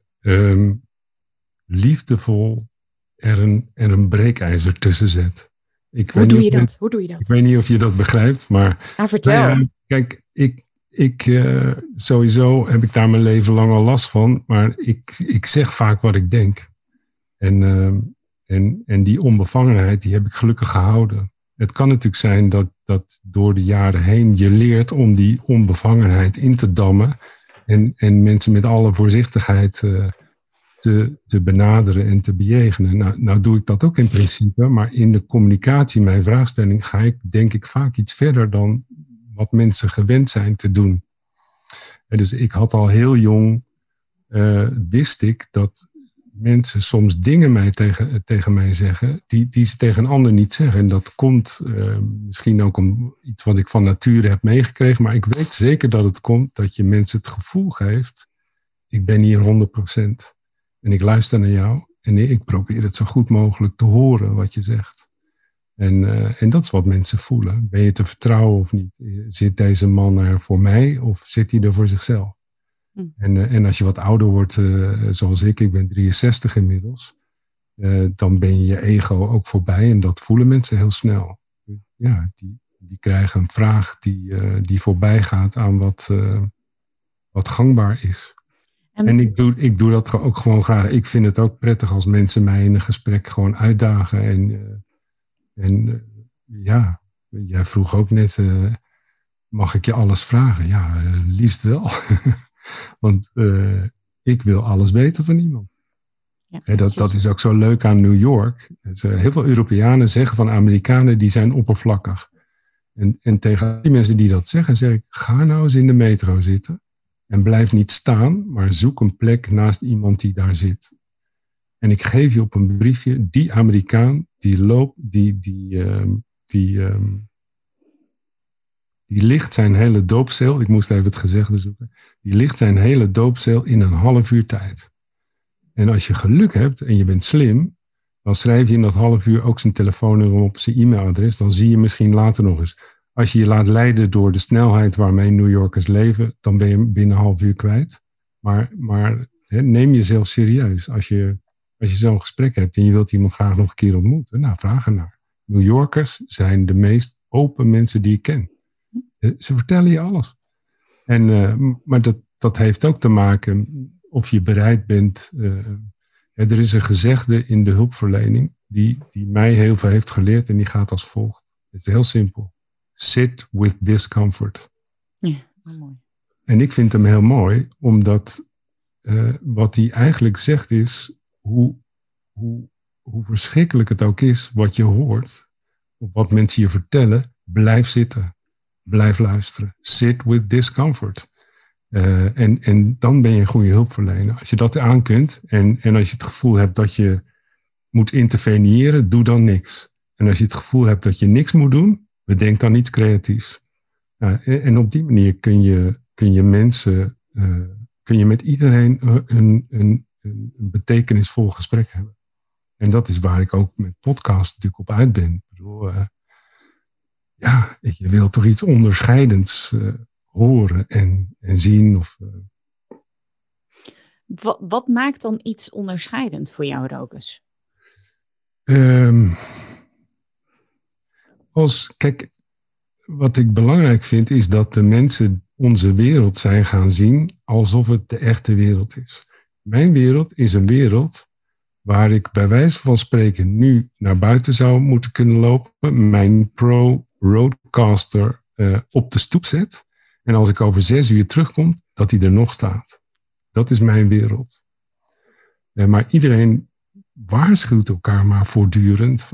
liefdevol er een, er een breekijzer tussen zet. Ik Hoe doe je dat? Hoe doe je dat? Ik weet niet of je dat begrijpt, maar. Ah, vertel. Nou kijk, ik, ik, uh, sowieso heb ik daar mijn leven lang al last van, maar ik, ik zeg vaak wat ik denk. En, uh, en, en die onbevangenheid, die heb ik gelukkig gehouden. Het kan natuurlijk zijn dat, dat door de jaren heen je leert om die onbevangenheid in te dammen. En, en mensen met alle voorzichtigheid uh, te, te benaderen en te bejegenen. Nou, nou doe ik dat ook in principe, maar in de communicatie, mijn vraagstelling, ga ik denk ik vaak iets verder dan wat mensen gewend zijn te doen. En dus ik had al heel jong, uh, wist ik dat mensen soms dingen mij tegen, tegen mij zeggen die, die ze tegen een ander niet zeggen. En dat komt uh, misschien ook om iets wat ik van nature heb meegekregen, maar ik weet zeker dat het komt dat je mensen het gevoel geeft, ik ben hier 100%. En ik luister naar jou en ik probeer het zo goed mogelijk te horen wat je zegt. En, uh, en dat is wat mensen voelen. Ben je te vertrouwen of niet? Zit deze man er voor mij of zit hij er voor zichzelf? Hm. En, uh, en als je wat ouder wordt, uh, zoals ik, ik ben 63 inmiddels, dan ben je je ego ook voorbij en dat voelen mensen heel snel. Ja, die, die krijgen een vraag die, die voorbij gaat aan wat, wat gangbaar is. En, ik, doe, ik doe dat ook gewoon graag. Ik vind het ook prettig als mensen mij in een gesprek gewoon uitdagen. En, uh, en uh, ja, jij vroeg ook net, uh, mag ik je alles vragen? Ja, liefst wel. [laughs] Want ik wil alles weten van iemand. Ja, dat, dat is ook zo leuk aan New York. Heel veel Europeanen zeggen van Amerikanen, die zijn oppervlakkig. En, en tegen die mensen die dat zeggen, zeg ik, ga nou eens in de metro zitten En blijf niet staan, maar zoek een plek naast iemand die daar zit. En ik geef je op een briefje, die Amerikaan, die loopt, die, die, ehm, die, ehm, die ligt zijn hele doopcel, ik moest even het gezegde zoeken, die ligt zijn hele doopcel in een half uur tijd. En als je geluk hebt en je bent slim, dan schrijf je in dat half uur ook zijn telefoonnummer op, zijn e-mailadres. Dan zie je misschien later nog eens. Als je je laat leiden door de snelheid waarmee New Yorkers leven, dan ben je binnen een half uur kwijt. Maar, maar neem jezelf serieus. Als je, als je zo'n gesprek hebt en je wilt iemand graag nog een keer ontmoeten, nou, vraag ernaar. New Yorkers zijn de meest open mensen die ik ken. Eh, ze vertellen je alles. En, uh, maar dat, dat heeft ook te maken of je bereid bent. Uh, er is een gezegde in de hulpverlening die, die mij heel veel heeft geleerd en die gaat als volgt. Het is heel simpel. Sit with discomfort. Ja, mooi. En ik vind hem heel mooi, omdat uh, wat hij eigenlijk zegt is hoe, hoe, hoe verschrikkelijk het ook is wat je hoort, of wat mensen je vertellen, blijf zitten. Blijf luisteren. Sit with discomfort. Uh, en, en dan ben je een goede hulpverlener. Als je dat aan kunt en, en als je het gevoel hebt dat je moet interveneren, doe dan niks. En als je het gevoel hebt dat je niks moet doen, bedenk dan iets creatiefs. En op die manier kun je, kun je mensen, uh, kun je met iedereen een, een, een betekenisvol gesprek hebben. En dat is waar ik ook met podcast natuurlijk op uit ben. Ik bedoel, ja, je wil toch iets onderscheidends horen en, en zien. Of, wat, wat, maakt dan iets onderscheidend voor jou, Rokus? Um, als, kijk, wat ik belangrijk vind is dat de mensen onze wereld zijn gaan zien alsof het de echte wereld is. Mijn wereld is een wereld waar ik bij wijze van spreken nu naar buiten zou moeten kunnen lopen, mijn Pro Roadcaster uh, op de stoep zet en als ik over zes uur terugkom, dat hij er nog staat. Dat is mijn wereld. Eh, maar iedereen waarschuwt elkaar maar voortdurend.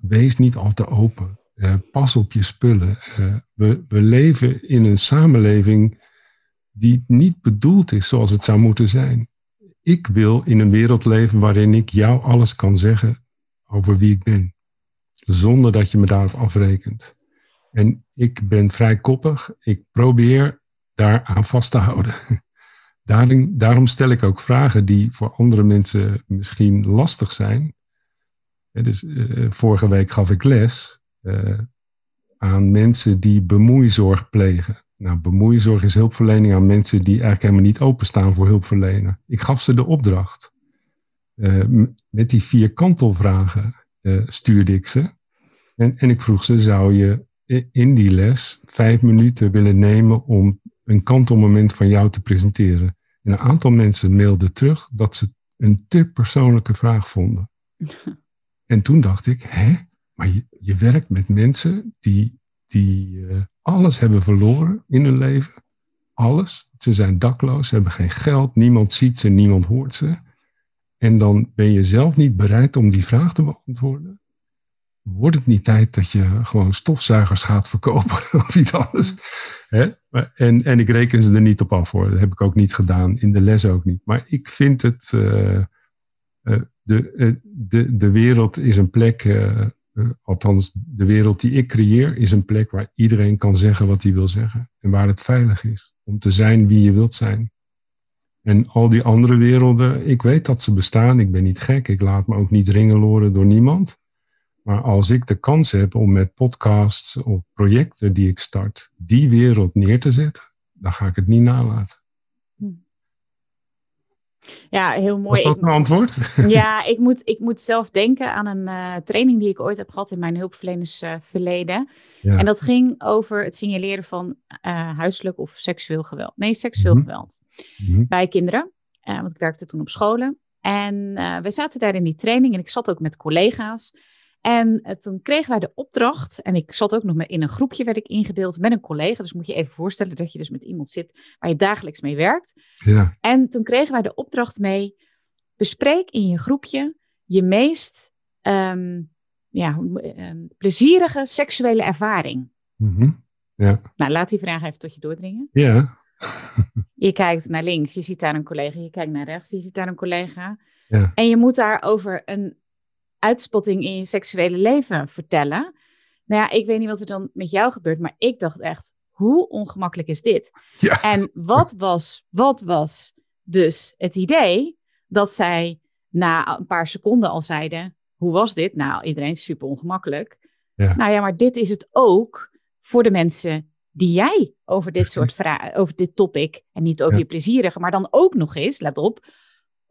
Wees niet al te open. Eh, pas op je spullen. Eh, we, we leven in een samenleving die niet bedoeld is zoals het zou moeten zijn. Ik wil in een wereld leven waarin ik jou alles kan zeggen over wie ik ben. Zonder dat je me daarop afrekent. En ik ben vrij koppig. Ik probeer daar aan vast te houden. [laughs] Daarom, stel ik ook vragen die voor andere mensen misschien lastig zijn. Dus, uh, vorige week gaf ik les uh, aan mensen die bemoeizorg plegen. Nou, bemoeizorg is hulpverlening aan mensen die eigenlijk helemaal niet openstaan voor hulpverlener. Ik gaf ze de opdracht. Uh, met die vier kantelvragen stuurde ik ze. En, en ik vroeg ze, zou je in die les vijf minuten willen nemen om een kantelmoment van jou te presenteren. En een aantal mensen mailden terug dat ze een te persoonlijke vraag vonden. [laughs] en toen dacht ik, hè, maar je, je werkt met mensen die, die uh, alles hebben verloren in hun leven. Alles. Ze zijn dakloos, ze hebben geen geld, niemand ziet ze, niemand hoort ze. En dan ben je zelf niet bereid om die vraag te beantwoorden wordt het niet tijd dat je gewoon stofzuigers gaat verkopen [laughs] of iets anders? Hè? En, en ik reken ze er niet op af hoor. Dat heb ik ook niet gedaan, in de les ook niet. Maar ik vind het, uh, uh, de, de, de wereld is een plek, althans de wereld die ik creëer, is een plek waar iedereen kan zeggen wat hij wil zeggen. En waar het veilig is om te zijn wie je wilt zijn. En al die andere werelden, ik weet dat ze bestaan. Ik ben niet gek. Ik laat me ook niet ringeloren door niemand. Maar als ik de kans heb om met podcasts of projecten die ik start, die wereld neer te zetten, dan ga ik het niet nalaten. Ja, heel mooi. Was dat een antwoord? [laughs] Ja, ik moet, ik moet zelf denken aan een uh, training die ik ooit heb gehad in mijn hulpverlenersverleden. Uh, ja. En dat ging over het signaleren van uh, huiselijk of seksueel geweld. Nee, seksueel mm -hmm. geweld. Mm -hmm. Bij kinderen. Eh, want ik werkte toen op scholen. En we zaten daar in die training en ik zat ook met collega's. En uh, toen kregen wij de opdracht, en ik zat ook nog in een groepje, werd ik ingedeeld met een collega. Dus moet je even voorstellen dat je dus met iemand zit waar je dagelijks mee werkt. Ja. En toen kregen wij de opdracht mee, bespreek in je groepje je meest um, ja, um, plezierige seksuele ervaring. Mm -hmm. ja. Nou, laat die vraag even tot je doordringen. Ja. [laughs] je kijkt naar links, je ziet daar een collega. Je kijkt naar rechts, je ziet daar een collega. Ja. En je moet daar over een uitspotting in je seksuele leven vertellen. Nou ja, ik weet niet wat er dan met jou gebeurt, maar ik dacht echt, hoe ongemakkelijk is dit? Ja. En wat was, wat was dus het idee dat zij na een paar seconden al zeiden, hoe was dit? Nou, iedereen is super ongemakkelijk. Ja. Nou ja, maar dit is het ook voor de mensen die jij over dit soort vragen, over dit topic, en niet over Ja. je plezierige, maar dan ook nog eens, let op,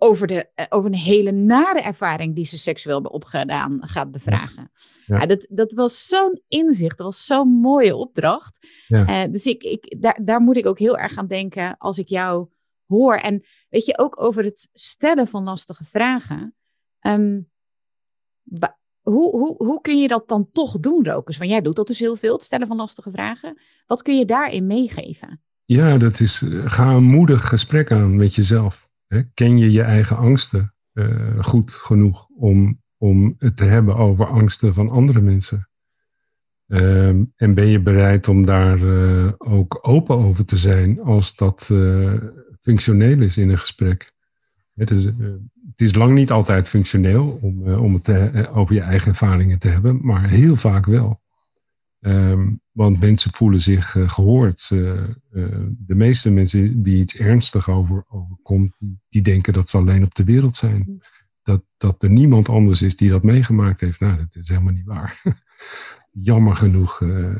over, de, eh, over een hele nare ervaring die ze seksueel hebben opgedaan gaat bevragen. Ja. Ja. dat, dat was zo'n inzicht, dat was zo'n mooie opdracht. Ja. Eh, dus ik, ik, daar, daar moet ik ook heel erg aan denken als ik jou hoor. En weet je, ook over het stellen van lastige vragen. Ehm, hoe, hoe, hoe kun je dat dan toch doen, Rokus? Want jij doet dat dus heel veel, het stellen van lastige vragen. Wat kun je daarin meegeven? Ja, dat is. eh, Ga een moedig gesprek aan met jezelf. Ken je je eigen angsten eh, goed genoeg om, om het te hebben over angsten van andere mensen? Ehm, en ben je bereid om daar eh, ook open over te zijn als dat eh, functioneel is in een gesprek? Het is, eh, het is lang niet altijd functioneel om, om het over je eigen ervaringen te hebben, maar heel vaak wel. Ehm, want mensen voelen zich eh, gehoord. Eh, de meeste mensen die iets ernstig over, overkomt, die, denken dat ze alleen op de wereld zijn. Dat, dat er niemand anders is die dat meegemaakt heeft. Nou, dat is helemaal niet waar. [laughs] Jammer genoeg eh,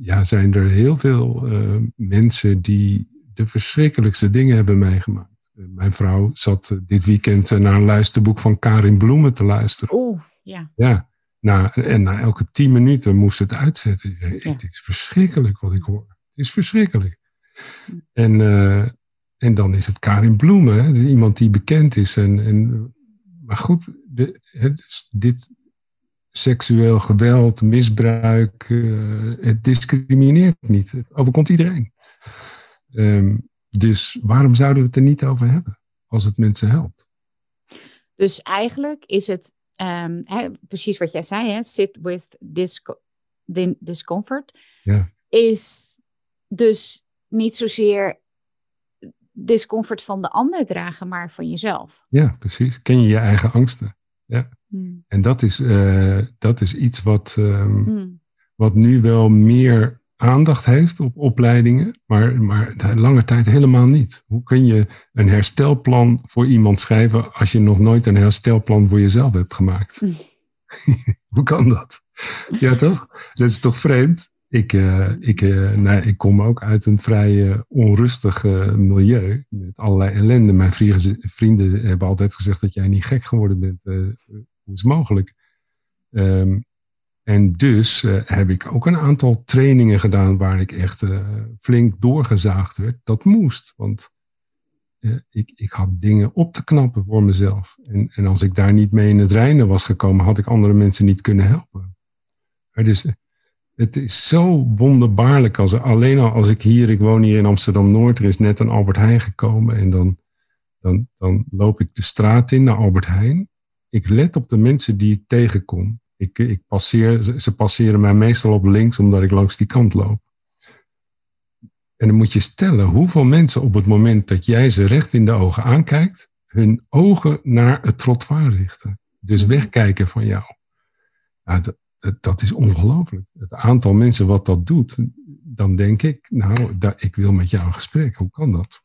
ja, zijn er heel veel mensen die de verschrikkelijkste dingen hebben meegemaakt. Mijn vrouw zat dit weekend naar een luisterboek van Karin Bloemen te luisteren. Oeh, ja. Ja, na, en na elke tien minuten moest het uitzetten. Ja. Het is verschrikkelijk wat ik hoor. Het is verschrikkelijk. En, eh, en dan is het Karin Bloemen, hè, dus iemand die bekend is. En, en, maar goed, de, het, is- dit seksueel geweld, misbruik, eh, het discrimineert niet. Het overkomt iedereen. Ehm, dus waarom zouden we het er niet over hebben als het mensen helpt? Dus eigenlijk is het ehm, hè, precies wat jij zei, hè, sit with disco- discomfort. Ja. Is dus niet zozeer discomfort van de ander dragen, maar van jezelf. Ja, precies. Ken je je eigen angsten? Hmm. En dat is, eh, dat is iets wat, ehm, Hmm. wat nu wel meer aandacht heeft op opleidingen, maar, maar lange tijd helemaal niet. Hoe kun je een herstelplan voor iemand schrijven als je nog nooit een herstelplan voor jezelf hebt gemaakt? Mm. [laughs] Hoe kan dat? Ja, toch? Dat is toch vreemd? Ik, eh, ik, eh, nou, ik kom ook uit een vrij eh, onrustig milieu met allerlei ellende. Mijn vrienden, vrienden hebben altijd gezegd dat jij niet gek geworden bent. Hoe is het mogelijk? Ehm, en dus eh, heb ik ook een aantal trainingen gedaan waar ik echt eh, flink doorgezaagd werd. Dat moest, want eh, ik, ik had dingen op te knappen voor mezelf. En, en als ik daar niet mee in het reinen was gekomen, had ik andere mensen niet kunnen helpen. Dus, het is zo wonderbaarlijk als alleen al als ik hier, ik woon hier in Amsterdam Noord, er is net een Albert Heijn gekomen en dan, dan, dan loop ik de straat in naar Albert Heijn. Ik let op de mensen die ik tegenkom. Ik, ik passeer, ze- passeren mij meestal op links omdat ik langs die kant loop. En dan moet je stellen hoeveel mensen op het moment dat jij ze recht in de ogen aankijkt, hun ogen naar het trottoir richten. Dus wegkijken van jou. Ja, dat, dat, is ongelooflijk. Het aantal mensen wat dat doet, dan denk ik, nou, ik wil met jou een gesprek. Hoe kan dat?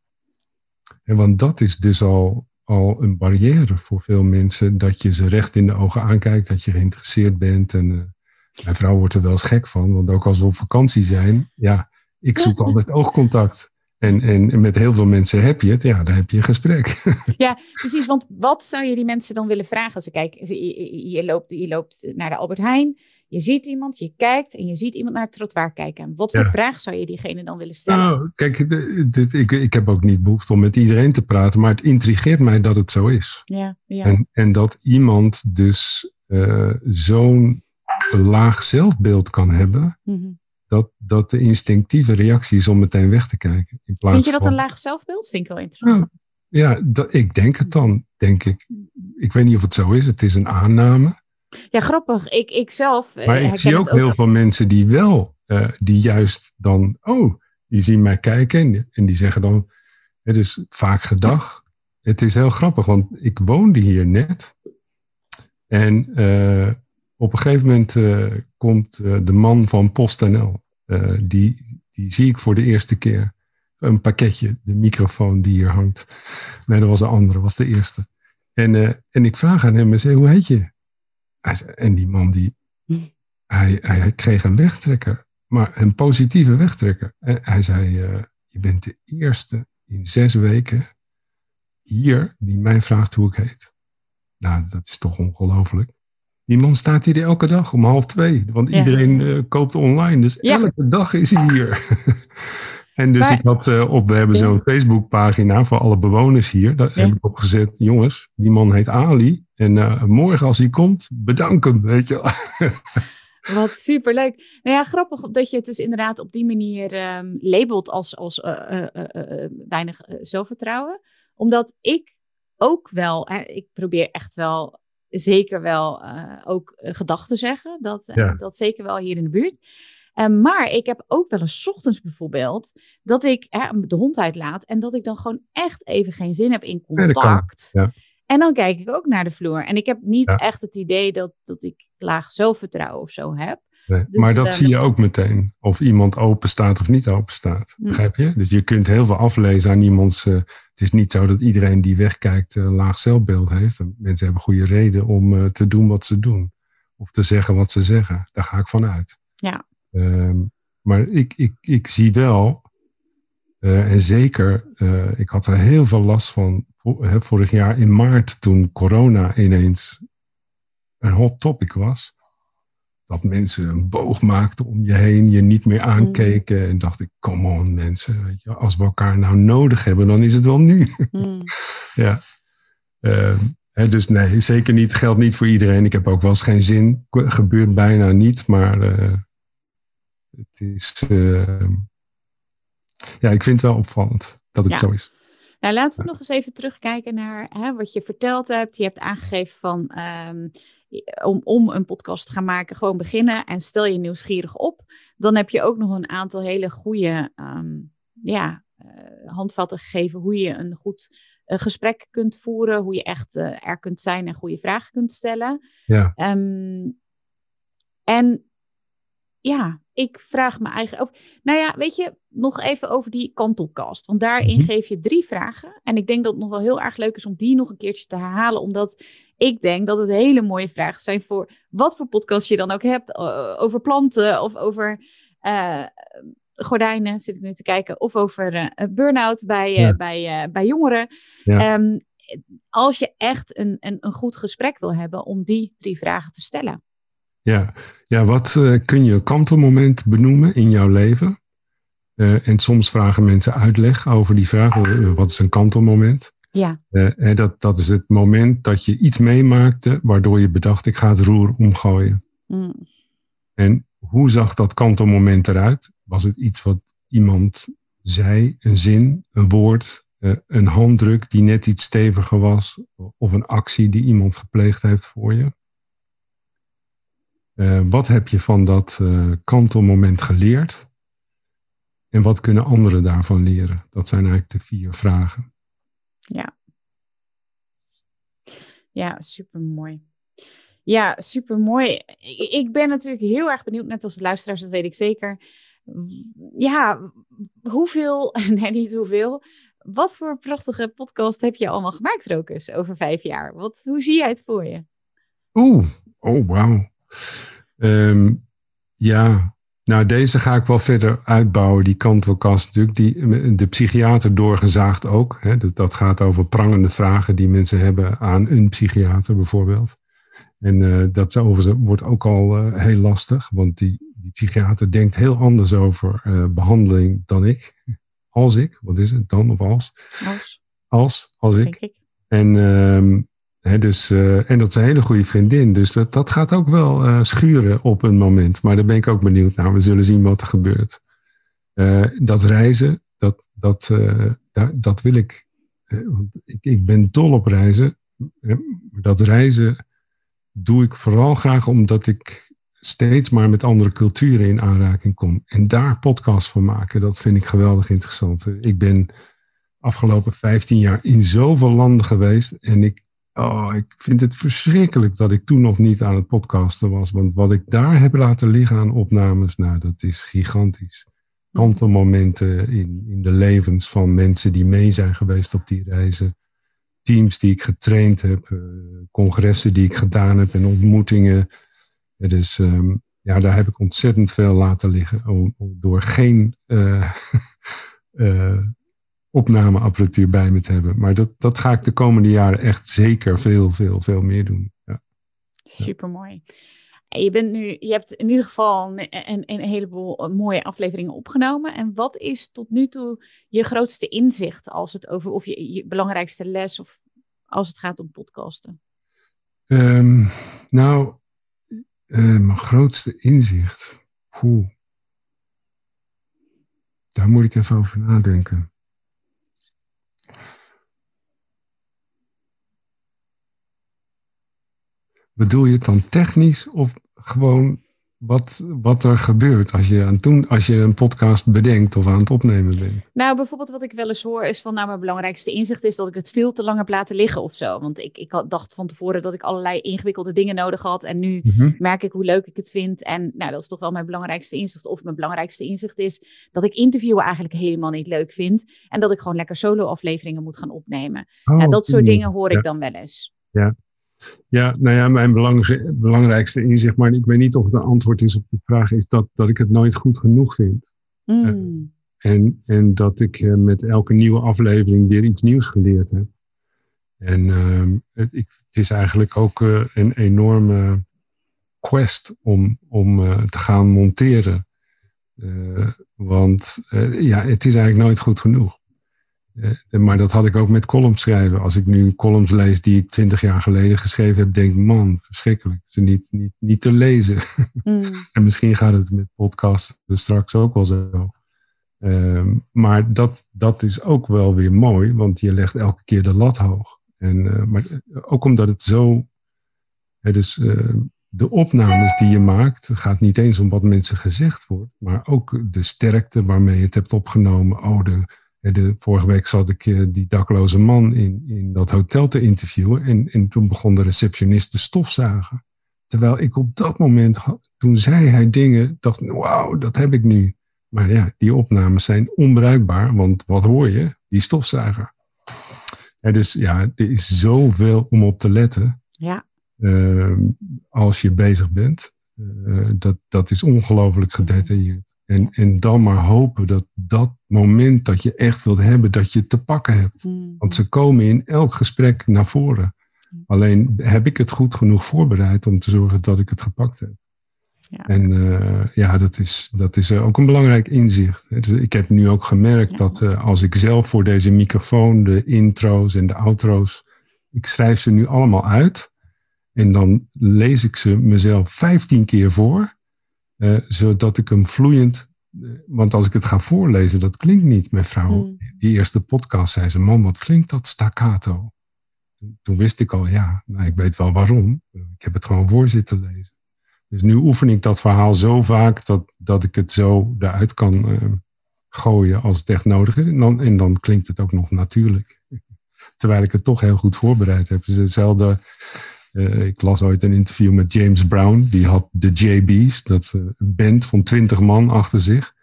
En want dat is dus al, al een barrière voor veel mensen, dat je ze recht in de ogen aankijkt, dat je geïnteresseerd bent. En eh, mijn vrouw wordt er wel eens gek van, want ook als we op vakantie zijn, ja, ik zoek altijd oogcontact. En, en met heel veel mensen heb je het, ja, dan heb je een gesprek. [laughs] Ja, precies. Want wat zou je die mensen dan willen vragen? Als ze kijken, je, je- je loopt, je loopt naar de Albert Heijn, je ziet iemand, je kijkt en je ziet iemand naar het trottoir kijken. Wat voor Ja. vraag zou je diegene dan willen stellen? Nou, kijk, dit- ik, ik heb ook niet behoefte om met iedereen te praten, maar het intrigeert mij dat het zo is. Ja, ja. En, en dat iemand dus eh, zo'n laag zelfbeeld kan hebben, Mhm. Dat, dat de instinctieve reactie is om meteen weg te kijken. In plaats Vind je dat van, een laag zelfbeeld? Vind ik wel interessant. Ja, dat, ik denk het dan, denk ik. Ik weet niet of het zo is, het is een aanname. Ja, grappig. Ik, ik zelf. eh, Maar ik zie ook heel veel mensen die wel, eh, die juist dan, oh, die zien mij kijken en, die zeggen dan, het is vaak gedag. Het is heel grappig, want ik woonde hier net. En op een gegeven moment komt de man van PostNL. die, die zie ik voor de eerste keer. Een pakketje, de microfoon die hier hangt. Nee, dat was de andere, was de eerste. En, uh, en ik vraag aan hem, zei, hoe heet je? En die man, die, hij, hij kreeg een wegtrekker, maar een positieve wegtrekker. En hij zei, uh, je bent de eerste in zes weken hier die mij vraagt hoe ik heet. Nou, dat is toch ongelooflijk. Die man staat hier elke dag om half twee, want iedereen uh, koopt online. Dus ja. elke dag is hij hier. [laughs] En dus ik had uh, op, we hebben zo'n Facebookpagina voor alle bewoners hier. Daar heb ik op gezet, jongens, die man heet Ali. En uh, morgen als hij komt, bedank hem, weet je [laughs] Wat superleuk. Nou ja, grappig dat je het dus inderdaad op die manier um, labelt als, als weinig zelfvertrouwen. Omdat ik ook wel, ik probeer echt wel, zeker wel ook gedachten zeggen. Dat, ja. dat zeker wel hier in de buurt. Ehm, maar ik heb ook wel eens ochtends bijvoorbeeld dat ik de hond uitlaat en dat ik dan gewoon echt even geen zin heb in contact. Ja, En dan kijk ik ook naar de vloer. En ik heb niet echt het idee dat, dat ik laag zelfvertrouwen of zo heb. Nee, dus, maar dat ehm, zie je ook meteen. Of iemand open staat of niet open staat. Hm. Begrijp je? Dus je kunt heel veel aflezen aan iemands. Uh, het is niet zo dat iedereen die wegkijkt uh, laag zelfbeeld heeft. Mensen hebben goede reden om uh, te doen wat ze doen. Of te zeggen wat ze zeggen. Daar ga ik van uit. Ja. Um, maar ik, ik, ik zie wel, en zeker, ik had er heel veel last van vorig jaar in maart toen corona ineens een hot topic was. Dat mensen een boog maakten om je heen, je niet meer aankeken. En dacht ik, come on mensen, weet je, als we elkaar nou nodig hebben, dan is het wel nu. Mm. [laughs] ja. Uh, dus nee, zeker niet, geldt niet voor iedereen. Ik heb ook wel eens geen zin, gebeurt bijna niet, maar uh, het is, uh, ja, ik vind het wel opvallend dat het zo is. Nou, laten we nog eens even terugkijken naar hè, wat je verteld hebt. Je hebt aangegeven van um, om, om een podcast te gaan maken, gewoon beginnen en stel je nieuwsgierig op. Dan heb je ook nog een aantal hele goede um, ja, uh, handvatten gegeven hoe je een goed uh, gesprek kunt voeren, hoe je echt uh, er kunt zijn en goede vragen kunt stellen. Ja. Um, en ja, ik vraag me eigenlijk. Nou ja, weet je, nog even over die kantelkast. Want daarin mhm. geef je drie vragen. En ik denk dat het nog wel heel erg leuk is om die nog een keertje te herhalen. Omdat ik denk dat het hele mooie vragen zijn voor wat voor podcast je dan ook hebt. over planten of over uh, gordijnen, zit ik nu te kijken. Of over uh, burn-out bij, uh, bij, bij jongeren. Ja. Um, als je echt een, een, een goed gesprek wil hebben om die drie vragen te stellen. Ja, ja wat kun je een kantelmoment benoemen in jouw leven? En soms vragen mensen uitleg over die vraag. Eh, wat is een kantelmoment? Ja. Uh, dat, dat is het moment dat je iets meemaakte waardoor je bedacht, ik ga het roer omgooien. Mm. En hoe zag dat kantelmoment eruit? Was het iets wat iemand zei, een zin, een woord, een handdruk die net iets steviger was, of een actie die iemand gepleegd heeft voor je? Uh, wat heb je van dat uh, kantelmoment geleerd? En wat kunnen anderen daarvan leren? Dat zijn eigenlijk de vier vragen. Ja. Ja, super mooi. Ja, super mooi. Ik ben natuurlijk heel erg benieuwd, net als de luisteraars, dat weet ik zeker. Ja, hoeveel, [laughs] nee, niet hoeveel. Wat voor prachtige podcast heb je allemaal gemaakt, Rokus, over vijf jaar? Wat, hoe zie jij het voor je? Oeh, oh wauw. Um, ja, nou deze ga ik wel verder uitbouwen, die kantelkast natuurlijk. Die, de psychiater doorgezaagd ook. Hè. Dat, dat gaat over prangende vragen die mensen hebben aan een psychiater bijvoorbeeld. En uh, dat over, wordt ook al uh, heel lastig, want die, die psychiater denkt heel anders over uh, behandeling dan ik. Als ik, wat is het dan of als? Als. Als, als ik. ik. En dus, uh, en dat is een hele goede vriendin. Dus dat, dat gaat ook wel uh, schuren op een moment. Maar daar ben ik ook benieuwd naar. We zullen zien wat er gebeurt. Uh, dat reizen, dat, dat, dat wil ik, ik. Ik ben dol op reizen. Dat reizen doe ik vooral graag omdat ik steeds maar met andere culturen in aanraking kom. En daar podcast van maken, dat vind ik geweldig interessant. Ik ben afgelopen 15 jaar in zoveel landen geweest. En ik, oh, ik vind het verschrikkelijk dat ik toen nog niet aan het podcasten was. Want wat ik daar heb laten liggen aan opnames, nou, dat is gigantisch. Kantelmomenten in, in de levens van mensen die mee zijn geweest op die reizen. Teams die ik getraind heb, uh, congressen die ik gedaan heb en ontmoetingen. Dus um, ja, daar heb ik ontzettend veel laten liggen door geen uh, uh, [laughs] opnameapparatuur bij me te hebben. Maar dat, dat ga ik de komende jaren echt zeker veel, veel, veel meer doen. Ja. Supermooi. Je, bent nu, je hebt in ieder geval een, een, een, heleboel mooie afleveringen opgenomen. En wat is tot nu toe je grootste inzicht als het over of je, je belangrijkste les of als het gaat om podcasten? Um, nou, uh, mijn grootste inzicht. Oeh. Daar moet ik even over nadenken. Bedoel je het dan technisch of gewoon wat, wat er gebeurt als je, aan toen, als je een podcast bedenkt of aan het opnemen bent? Nou, bijvoorbeeld wat ik wel eens hoor is van, nou, mijn belangrijkste inzicht is dat ik het veel te lang heb laten liggen of zo. Want ik, ik dacht van tevoren dat ik allerlei ingewikkelde dingen nodig had en nu mhm. merk ik hoe leuk ik het vind. En nou, dat is toch wel mijn belangrijkste inzicht. Of mijn belangrijkste inzicht is dat ik interviewen eigenlijk helemaal niet leuk vind en dat ik gewoon lekker solo afleveringen moet gaan opnemen. Oh, nou, dat soort dingen hoor ik dan wel eens. Ja, ja, nou ja, mijn belangrijkste inzicht, maar ik weet niet of het een antwoord is op die vraag, is dat, dat ik het nooit goed genoeg vind. Mm. en, en dat ik uh, met elke nieuwe aflevering weer iets nieuws geleerd heb. En uh, het, ik, het, is eigenlijk ook uh, een enorme quest om, om te gaan monteren. want ja, het is eigenlijk nooit goed genoeg. Uh, maar dat had ik ook met columns schrijven. Als ik nu columns lees die ik twintig jaar geleden geschreven heb, denk ik, man, verschrikkelijk. Ze niet, niet, niet te lezen. [laughs] Mm. en misschien gaat het met podcasts straks ook wel zo. Uh, maar dat, dat is ook wel weer mooi, want je legt elke keer de lat hoog. En, uh, maar ook omdat het zo. dus de opnames die je maakt, het gaat niet eens om wat mensen gezegd wordt, maar ook de sterkte waarmee je het hebt opgenomen. Oh, de de, vorige week zat ik uh, die dakloze man in, in dat hotel te interviewen. En, en toen begon de receptionist te stofzuigen. Terwijl ik op dat moment, toen zei hij dingen, dacht, wauw, dat heb ik nu. Maar ja, die opnames zijn onbruikbaar, want wat hoor je? Die stofzuiger. Ja, dus ja, er is zoveel om op te letten. Ja. Uh, als je bezig bent. Uh, dat, dat is ongelooflijk gedetailleerd. En, en dan maar hopen dat dat moment dat je echt wilt hebben, dat je het te pakken hebt. Hmm. Want ze komen in elk gesprek naar voren. Alleen heb ik het goed genoeg voorbereid om te zorgen dat ik het gepakt heb. Ja. En uh, ja, dat is, dat is ook een belangrijk inzicht. Dus ik heb nu ook gemerkt dat uh, als ik zelf voor deze microfoon de intro's en de outro's, ik schrijf ze nu allemaal uit. En dan lees ik ze mezelf vijftien keer voor. Uh, zodat ik hem vloeiend. Uh, want als ik het ga voorlezen, dat klinkt niet. Mijn vrouw, mm. die eerste podcast, zei ze: Man, wat klinkt dat staccato? Toen wist ik al, ja, nou, ik weet wel waarom. Ik heb het gewoon voor zitten lezen. Dus nu oefen ik dat verhaal zo vaak dat, dat ik het zo eruit kan uh, gooien als het echt nodig is. En dan, en dan klinkt het ook nog natuurlijk. [laughs] Terwijl ik het toch heel goed voorbereid heb. Het is hetzelfde uh, ik las ooit een interview met James Brown. Die had de JB's, dat is een band van twintig man achter zich.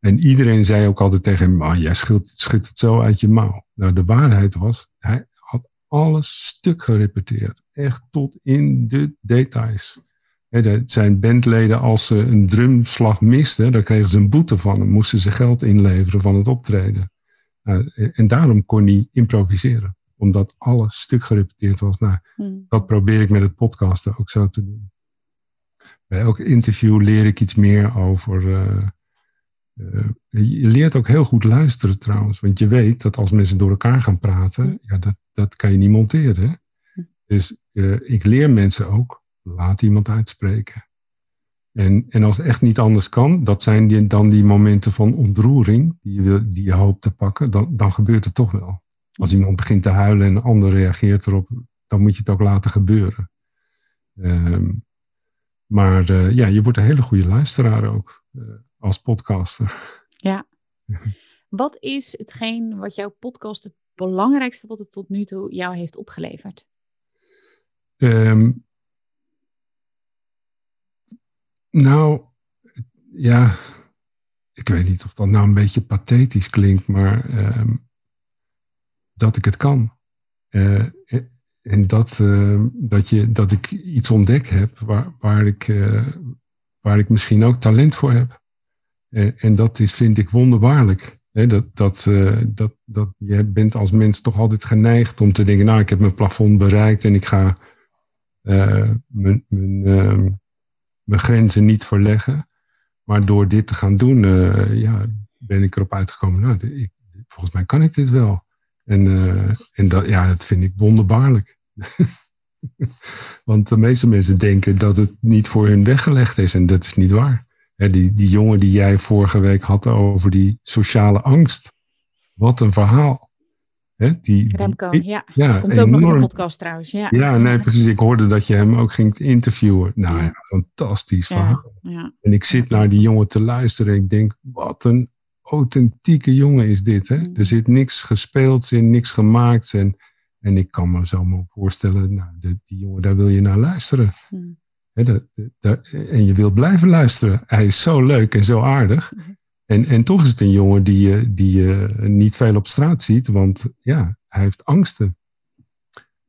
En iedereen zei ook altijd tegen hem, ah, jij schudt, het zo uit je mouw. Nou, de waarheid was, hij had alles stuk gerepeteerd. Echt tot in de details. Zijn bandleden, als ze een drumslag misten, dan kregen ze een boete van hem. Moesten ze geld inleveren van het optreden. Uh, en daarom kon hij improviseren omdat alles stuk gerepeteerd was. Nou, hmm. dat probeer ik met het podcasten ook zo te doen. Bij elk interview leer ik iets meer over. Uh, uh, je leert ook heel goed luisteren trouwens. Want je weet dat als mensen door elkaar gaan praten, hmm. ja, dat, dat kan je niet monteren. Hmm. Dus uh, ik leer mensen ook, laat iemand uitspreken. En, en als het echt niet anders kan, dat zijn die, dan die momenten van ontroering die je, die je hoopt te pakken, dan, dan gebeurt het toch wel. Als iemand begint te huilen en een ander reageert erop, dan moet je het ook laten gebeuren. Um, maar ja, je wordt een hele goede luisteraar ook als podcaster. Ja. [laughs] Wat is hetgeen wat jouw podcast het belangrijkste wat het tot nu toe jou heeft opgeleverd? Um, nou, ja, ik weet niet of dat nou een beetje pathetisch klinkt, maar ehm, dat ik het kan. Uh, en dat, uh, dat, je, dat ik iets ontdekt heb waar, waar, ik, uh, waar ik misschien ook talent voor heb. en dat is, vind ik wonderbaarlijk. Dat, dat, dat, dat je bent als mens toch altijd geneigd om te denken, nou, ik heb mijn plafond bereikt en ik ga mijn, mijn, ehm, mijn grenzen niet verleggen. Maar door dit te gaan doen, ja, ben ik erop uitgekomen. Nou, ik, volgens mij kan ik dit wel. En, uh, en dat, ja, dat vind ik wonderbaarlijk. [laughs] Want de meeste mensen denken dat het niet voor hun weggelegd is. En dat is niet waar. die, die jongen die jij vorige week had over die sociale angst. Wat een verhaal. Die, Remco, ja. ja. Komt ook nog in de podcast trouwens. Ja. ja, nee, precies. Ik hoorde dat je hem ook ging interviewen. Nou ja, fantastisch verhaal. Ja. En ik zit naar die jongen te luisteren en ik denk, wat een authentieke jongen is dit. Hè? Mm. Er zit niks gespeeld in, niks gemaakt. En, en ik kan me zo maar voorstellen, nou, die jongen, daar wil je naar luisteren. Mm. dat, dat, en je wilt blijven luisteren. Hij is zo leuk en zo aardig. Mm. En, en toch is het een jongen die je, die je niet veel op straat ziet, want ja, hij heeft angsten.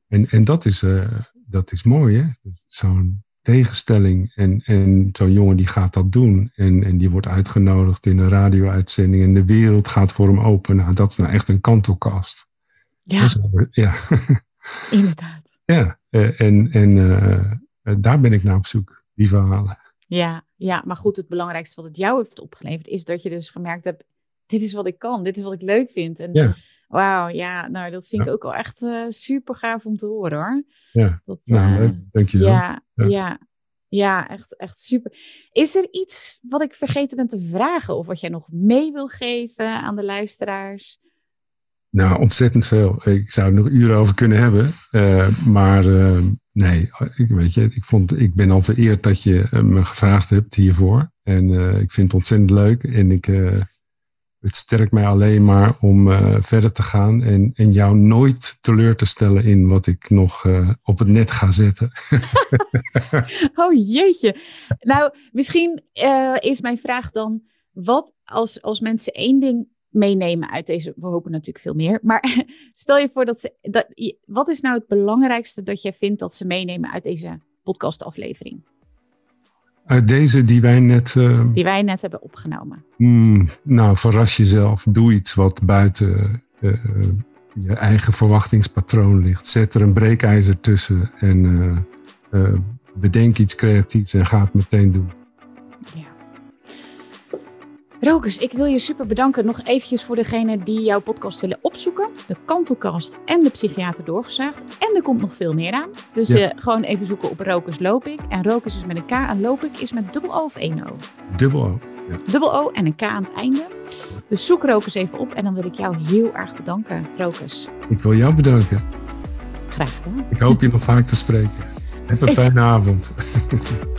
En, en dat, is, uh, dat is mooi, hè? Zo'n tegenstelling. En, en zo'n jongen die gaat dat doen. En, en die wordt uitgenodigd in een radio-uitzending. En de wereld gaat voor hem open. Nou, dat is nou echt een kantelkast. Ja, ja. [laughs] inderdaad. Ja, eh, en, en uh, daar ben ik naar op zoek, die verhalen. Ja, ja, maar goed, het belangrijkste wat het jou heeft opgeleverd is dat je dus gemerkt hebt, dit is wat ik kan, dit is wat ik leuk vind. En ja. Wauw, ja, nou dat vind ik ook wel echt uh, super gaaf om te horen hoor. Ja, dat, nou, uh, dank je wel. Ja, ja, ja. Ja, echt, echt super. Is er iets wat ik vergeten ben te vragen of wat jij nog mee wil geven aan de luisteraars? Nou, ontzettend veel. Ik zou er nog uren over kunnen hebben. Uh, maar nee, ik, weet je, ik, vond, ik ben al vereerd dat je me gevraagd hebt hiervoor. En ik vind het ontzettend leuk. En ik, het sterkt mij alleen maar om verder te gaan. En, en jou nooit teleur te stellen in wat ik nog op het net ga zetten. [laughs] oh jeetje. Nou, misschien is mijn vraag dan. Wat als, als mensen één ding meenemen uit deze. We hopen natuurlijk veel meer. Maar [laughs] stel je voor dat ze. Dat, wat is nou het belangrijkste dat jij vindt dat ze meenemen uit deze podcastaflevering? Uit deze die wij net. Uh, die wij net hebben opgenomen. Mm, nou, verras jezelf. Doe iets wat buiten uh, je eigen verwachtingspatroon ligt. Zet er een breekijzer tussen en bedenk iets creatiefs en ga het meteen doen. Rokers, ik wil je super bedanken. Nog eventjes voor degene die jouw podcast willen opzoeken. De Kantelkast en de Psychiater Doorgezaagd. En er komt nog veel meer aan. Dus uh, gewoon even zoeken op Rokers Loop ik. En Rokers is met een K en Loop ik is met dubbel O of één O? Dubbel O. Ja. Dubbel O en een K aan het einde. Dus zoek Rokers even op en dan wil ik jou heel erg bedanken, Rokers. Ik wil jou bedanken. Graag gedaan. Ik hoop je nog vaak te spreken. Heb een [laughs] fijne avond. [laughs]